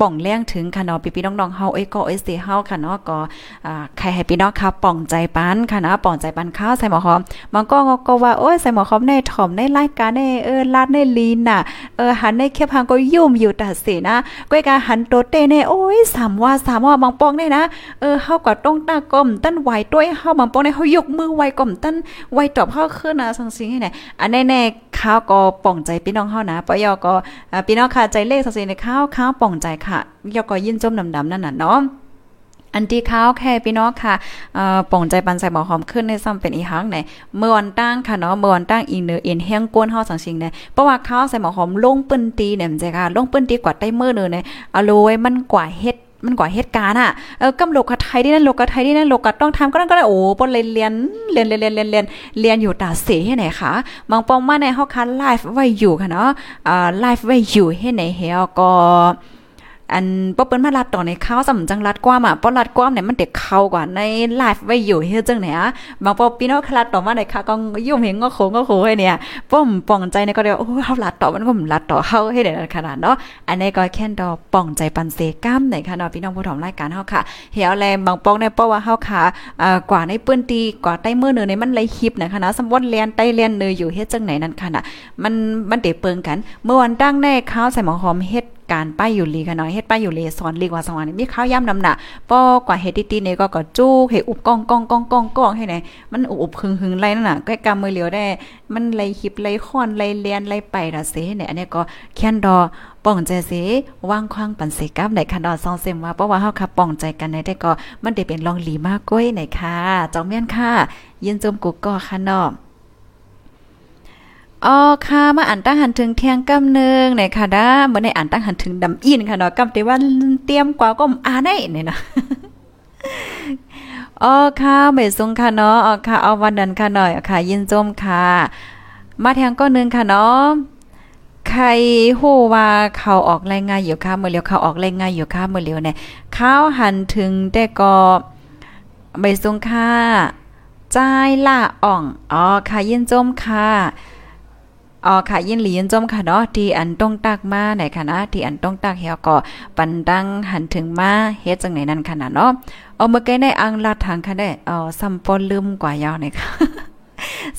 ป่องแรงถึงค่ะเนาะพี่ๆน้องๆเฮาเอ้ยก็เอ้ยสิเฮาค่ะเนาะก็อ่าใครให้พี่น้องค่ะป่องใจปานค่ะนะป่องใจปานข้าวใส่หมอหอมมันก็ก็ว่าโอ้ยใส่หมอหอมในถ่อมในรายการในเออลาดในลีนน่ะเออหันในเคียบหางก็ยุ่มอยู่แต่สินะก้อยกาหันโตเต้เน่โอ้ยสามว่าสามว่าบางปองเนี่ยนะเออเฮาก็ต้องตากลมตั้นไหวด้วยเฮาบางปองเนี่ยเฮายกมือไหวกลมตั้นไหวตอบเฮาขึ้นนะสังสิงให้ไหนอันแน่ๆ ข้าวก็ป่องใจพี่น้องเฮานะปยอก็พี่น้องค่ะใจเลขสังสิในข้าวข้าวป่องใจค่ะยอก็ยินจมดำๆนั่นน่ะเนาะอันที่ข้าวแค่พี่น้องค่ะเอ่อป่องใจปันใส่หมอหอมขึ้นในซ้ำเป็นอีหังไหนเมื่อวันตั้งค่ะเนาะเมื่อวันตั้งอีเนอเอ็นแห้งก้นเฮาสังสิงเนี่ยเพราะว่าข้าวใส่หมอหอมลงปื้นตีเนี่ยมันจะค่ะลงปื้นตีกว่าใต้มือเนอเนี่ยอโลยมันกว่าเฮ็ด มันก่อเหตุการณ์อะเออกำาลกกะไทยได้นั่นโลกกะไทยได้นั่นโลกกะต้องทำก็นั่นก็ได้โอ้ปนเลยเรียนเรียนเรียนเรียนเรียนเรียนเรียนอยู่ตาเสียให้ไหนคะมองปองมาในห้องคันไลฟ์ไว้อยู่ค่ะเนาะอ่าไลฟ์ไว้อยู่ให้ไหนเฮาก็ อันป้เปิ้นมาลัดต่อในข้าวสำจังลัดกว้ามอะป้อลัดกว้ามเนี่ยมันเด็กเข้ากว่าในไลฟ์ไว้อยู่เฮ็ดจังไหนอะบางปอพี่น้องคลัดต่อมาในค่ะก็ยุ่มเห็นก็โขงก็โขให้เนี่ยป้อมป่องใจในก็เดียวโอ้เฮาลัดต่อมันก็ลัดต่อเฮาให้ได้ขนาดเนาะอันนี้ก็แค่ดอป่องใจปันเซก้ามไหนค่ะเนาะพี่น้องผู้ถมรายการเฮาค่ะเหี่ยวแลบางปองในป้อว่าเฮาค่ะอ่ากว่าในเปิ้นตีกว่าใต้มือเนื้อในมันเลฮิปนะคะนะสมวันเรียนใต้เรียนเนื้ออยู่เฮ็ดจังไหนนั่นค่ะน่ะมันมันเตเปิงกัน เมื่อวันตั้งในข้าวใส่หมอหอมเฮ็ด การป้ายอยู่ลีค่ะเนาะเฮ็ดป้ายอยู่ลีสอนลีกว่าสวรรค์มีข้าวย่ำนำหนักป้อกว่าเฮ็ดตีๆนี่ก็ก็จู้เฮ็ดอุบก้องก้องก้องก้องก้องให้ไหนมันอุบหึงหึงไรนั่นน่ะก็กำมือเหลียวได้ มันไลคลิปไลค้อนไลเลียนไลไปละเสเนี่ยอันนี้ก็แค่นดอป้องใจเสิวางคว้างปันเสกับในคันดอซองเซมว่าเพราะว่าเฮาค่ะป้องใจกันในได้ก็มันได้เป็นลองหลีมากก้อยในค่ะจองเมียนค่ะยินจมกุกก็ค่ะเนาะ อ๋อค่ะมาอ่านตั้งหันถึงเที่ยงกำนึงเนี่ยค่ะด้าเมื่อในอ่านตั้งหันถึงดำอินค่ะเนาะกำแต่ว่าเตรียมกว่าก็อ่านได้เนี่ยนะอ๋อค่ะเมซุงค่ะเนาะอ๋อค่ะเอาวันนั้นค่ะหน่อยค่ะ ยินจมค่ะ มาแทงก็นึงค่ะเนาะใครฮู้ว่าเขาออกรายงานอยู่ค่ะเมื่อเลียวเขาออกรายงานอยู่ค่ะเมื่อเลียวเนี่ยเขาหันถึงแต่ก็เมซุงค่ะจ่ายละอ่องอ๋อค่ะยินจมค่ะ อ๋อค่ะยินหลียินจมค่ะเนาะที่อันต้องตักมาไหนค่ะนะที่อันต้องตักเฮาก็ปันดังหันถึงมาเฮ็ดจังไหนนั่นค่ะนะเนาะเอาเมื่อกี้ในอังลาดทางค่ะได้เอ๋อซัมปอนลืมกว่ายาวหน่อยค่ะ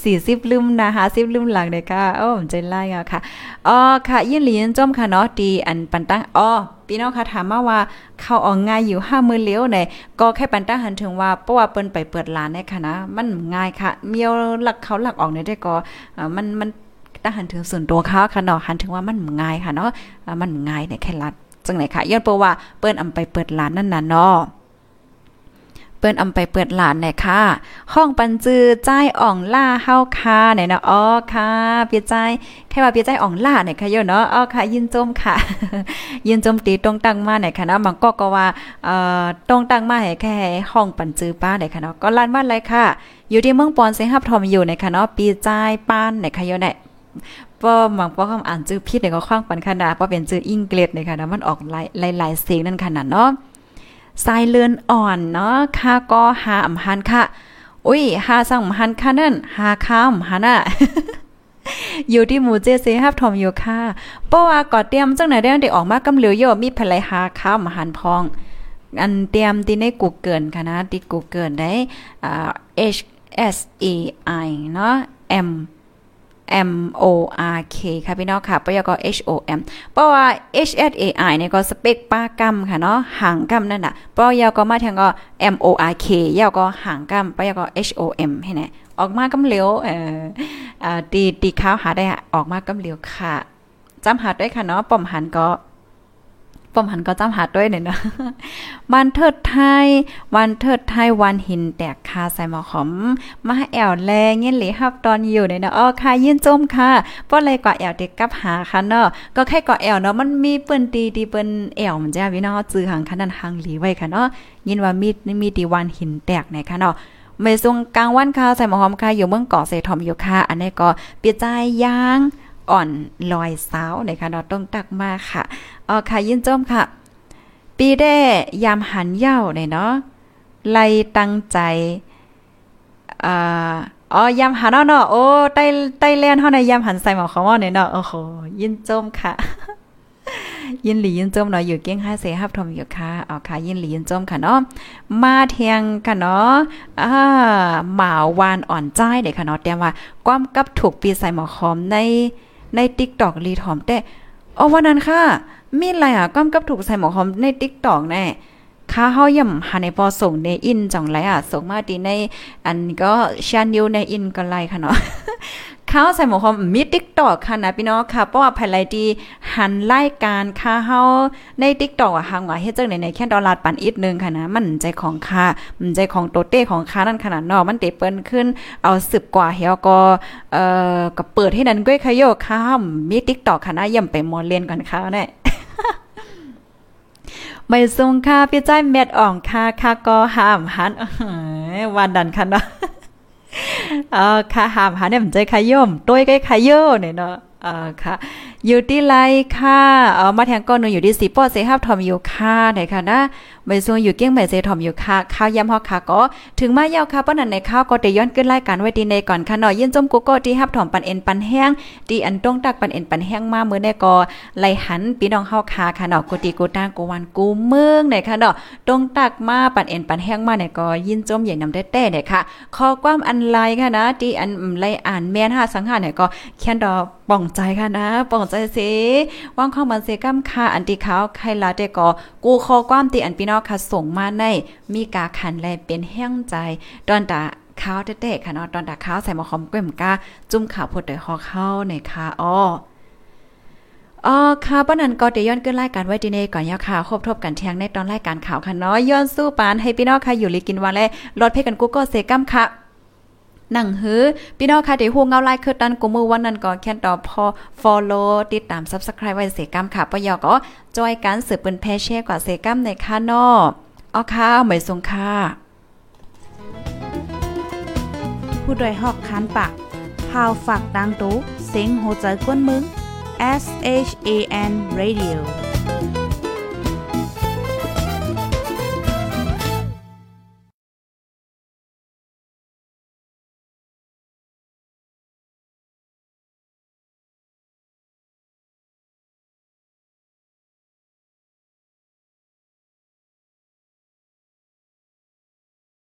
สี่สิบลืมนะห้าสิบลืมหลังเลยค่ะโอ้ใจไล่อะค่ะอ๋อค่ะยินหลียินจมค่ะเนาะดีอันปันตั้งอ๋อพี่น้องค่ะถามมาว่าเข้าออกง่ายอยู่ห้ามือเลี้ยวเนี่ยก็แค่ปันตั้งหันถึงว่าเพราะว่าเปิ้นไปเปิดร้านเนี่ยค่ะนะมันง่ายค่ะ เมียวหลักเขาหลักออกเนี่ยได้ก็มันมัน ถ้าหันถึงส่วนตัวเขาค่ะเนาะหันถึงว่ามันง่ายค่ะเนาะมันง่ายเนี่ยแค่รัดจังไหนค่ะย้อนเพราะว่าเปิ้นอำไปเปิดร้านนั่นน่ะเนาะเปิ้นอำไปเปิดร้านเนี่ยค่ะ ห้องปันจือใจอ่องล่าเฮาค่ะเนี่ยนะอ๋อค่ะเปียใจแค่ว่าเปียใจอ่องล่าเนี่ยค่ะโยเนาะอ๋อค่ะ ยินจมค่ะ ยินจมตีตรงตั้งมาเนี่ยค่ะนะบางก็ก็ว่าเอ่อตรงตั้งมาให้แค่ห้องปันจือป้าเนี่ยค่ะเนาะก็ลานบ้านเลยค่ะ อยู่ที่เมืองปอนเซฮับทอมอยู่เนี่ยค่ะเนาะปีใจป้านเนี่ยค่ะโยเนี่ย ป้อมังป้อคำอ่านชื่อผิดเนี่ยก็คว้างปันขนาดป้อเป็นชื่ออังเกฤษเนี่ยค่ะนะมันออกหลายหลายเสียงนั่นขนาดเนาะสายเลือนอ่อนเนาะค่าก็หาอำหันค่ะอุ้ยหาสั่งอำหันค่ะนั่นหาข้ามหันอะอยู่ที่หมู่เจเซฮับทอมอยู่ค่ะเพราะว่าก่อเตรียมจังไหนได้ได้ออกมากำเหลียวโยมีภรรยาข้ามหันพอง อันเตรียมที่ในกูเกิลค่ะนะที่กูเกิลได้อ่า H S E I เนาะ M M O R K ค่ะพี่น้องค่ะปยก็ H O M เพราะว่า H S A I เนี่ยก็สเปกป้ากำค่ะเนาะหางกำนั่นน่ะปยกมาแทงก็ M O R K ยาวก็หางกำปยก็ H O M ให้แน่ออกมากำเหลียวเอ่อตีตีข้าวหาได้ออกมากำเหลียวค่ะจำหาด้วยค่ะเนาะป้อมหันก็ ป้อมหันก็จำหาด้วยเนี่ยนะวันเทิดไทย วันเทิดไทยวันหินแตกคาใส่หมอขอมมาแอวแลเงี้ยหลีฮับตอนอยู่เนี่ยเนาะอ๋อค่ะยินจมค่ะป้อเลยก็แอวเด็กกับหาค่ะเนาะก็แค่ก็แอวเนาะมันมีเปิ้นตีดีเปิ้นแอวมันจ้าพี่น้องจื้อหังคันนั้นหังหลีไว้ค่ะเนาะยินว่ามีมีตีวันหินแตกไหนค่ะเนาะไม่ทรงกลางวันค่ะใส่หมอหอมค่ะอยู่เมืองเกาะเสทอมอยู่ค่ะอันนี้ก็เปียใจย่าง อ่อนลอยสาวนะคะเนาะต้องตักมาค่ะอ๋อค่ะยินจมค่ะ ปีได้ยามหันเย้าเนี่ยเนาะไล่ตั้งใจอ่าอ๋อยามหันเนาะโอ้ใต้ใต้แลนเฮาในยามหันใส่หมอของว่าเนี่ยเนาะโอ้โหยินจมค่ะ ยินหลียินจมเนาะอยู่เก้งห้าเสฮับทอมอยู่ค่ะเอาค่ะ ยินหลียินจมค่ะเนาะมาเทียงกันเนาะอ่าหมาวานอ่อนใจเด้ค่ะเนาะแต่ว่าความกับถูกปีใส่หมอคอมใน ใน TikTok รีทอมแต่อ๋อวันนั้นค่ะมีอะไรอะก้อมกับถูกใส่หมอคอมใน TikTok แน่ ค่าเฮาย่ำหาในพอส่งในอินจังไรอะส่งมาดีใน อันก็ชานิวในอินก็ไลค่ะเนาะข้าวใส่หมอคอมมีติ๊กตอกค่ะนะพี่น้องค่ะ เพราะว่าภายไลดีหันไล่การค่าเฮาในติ๊กตอกอะหางว่าเฮ็ดจังไหนในแค่ดอลลาร์ปันอีกนึงค่ะนะ มันใจของค่ามันใจของโตเต้ของค่านั่นขนาดนาะมันเตเปิ้นขึ้น เอาสืบกว่าเฮียก็เอ่อก็เปิดให้นั้นก้อยขยโยค่ะมีติ๊กตอกค่ะนะย่ำไปมอเรียนกันค่ะแน่ ไม่ทรงค่าพี่ใจแมดอ่องค่าค่าก็ห้ามหันวันดันคันเนาะเออค่ะหามหาเนี่ยมันใจขย่มต้วยใกล้ขย่เนี่ยเนาะเออค่ะ อยู่ที่ไรค่ะเออมาแทงก้อนหนูอยู่ที่สีป้อเซฮับทอมอยู่ค่ะไหนค่ะนะ ใบซวงอยู่เกี้ยงใบเซทอมอยู่ค่ะข้าวยำฮอกค่ะก็ถึงมายาวค่ะป้อนันในข้าวก็ได้ย้อนขึ้นรายการไว้ดีในก่อนค่ะเนาะยินจมกูก็ที่ฮับถอมปันเอ็นปันแห้งดีอันต้องตักปันเอ็นปันแห้งมาเมื้อในก็ไลหันพี่น้องเฮาค่ะค่ะเนาะกูตีกูตางกูวันกูเมืองไหนค่ะเนาะต้องตักมาปันเอ็นปันแห้งมาเนี่ยก็ยินจมใหญ่นำแต่เนี่ยค่ะขอความอันไลค่ะนะที่อันไลอ่านแม่นหาสังหารเนี่ยก็แค่นดอป่องใจค่ะนะป่องใจเสว่างข้อมันเสกัมค่ะอันที่เขาใครละแต่ก็กูขอความตีอันพี่น้องค่ะส่งมาในมีกาขันแลเป็นแห้งใจตอนตาข้าวเตะค่ะเนาะตอนตาข้าวใส่หมอคอมก้มกาจุ่มข่าวพดเดยหอเข้าในค่ะอ้ออ๋อค่ะป้านันก็เดย้อนขึ้นรายการไว้ดีเนก่อนยาค่ะครบทบกันเที่ยงในตอนรายการข่าวค่ะเนาะย้อนสู้ปานให้พี่น้องค่ะอยู่ลิกินวันและรถเพ่กันกูก็เซกัมค่ะ นังหือพี่น้องค่ะที่ฮู้เงาไลค์คือตันกูมือวันนั้นก็แค่ต่อพอ follow ติดตาม subscribe ไว้เสกัมค่ะปยอก็จอยการสืบเป็นแพเช่กว่าเสกัมในค่ะนาะอ๋อค่ะหมายสงค่ะผู้ดยหอกคานปากพาวฝากดังตู้เซ็งโหใจกวนมึง S H A N Radio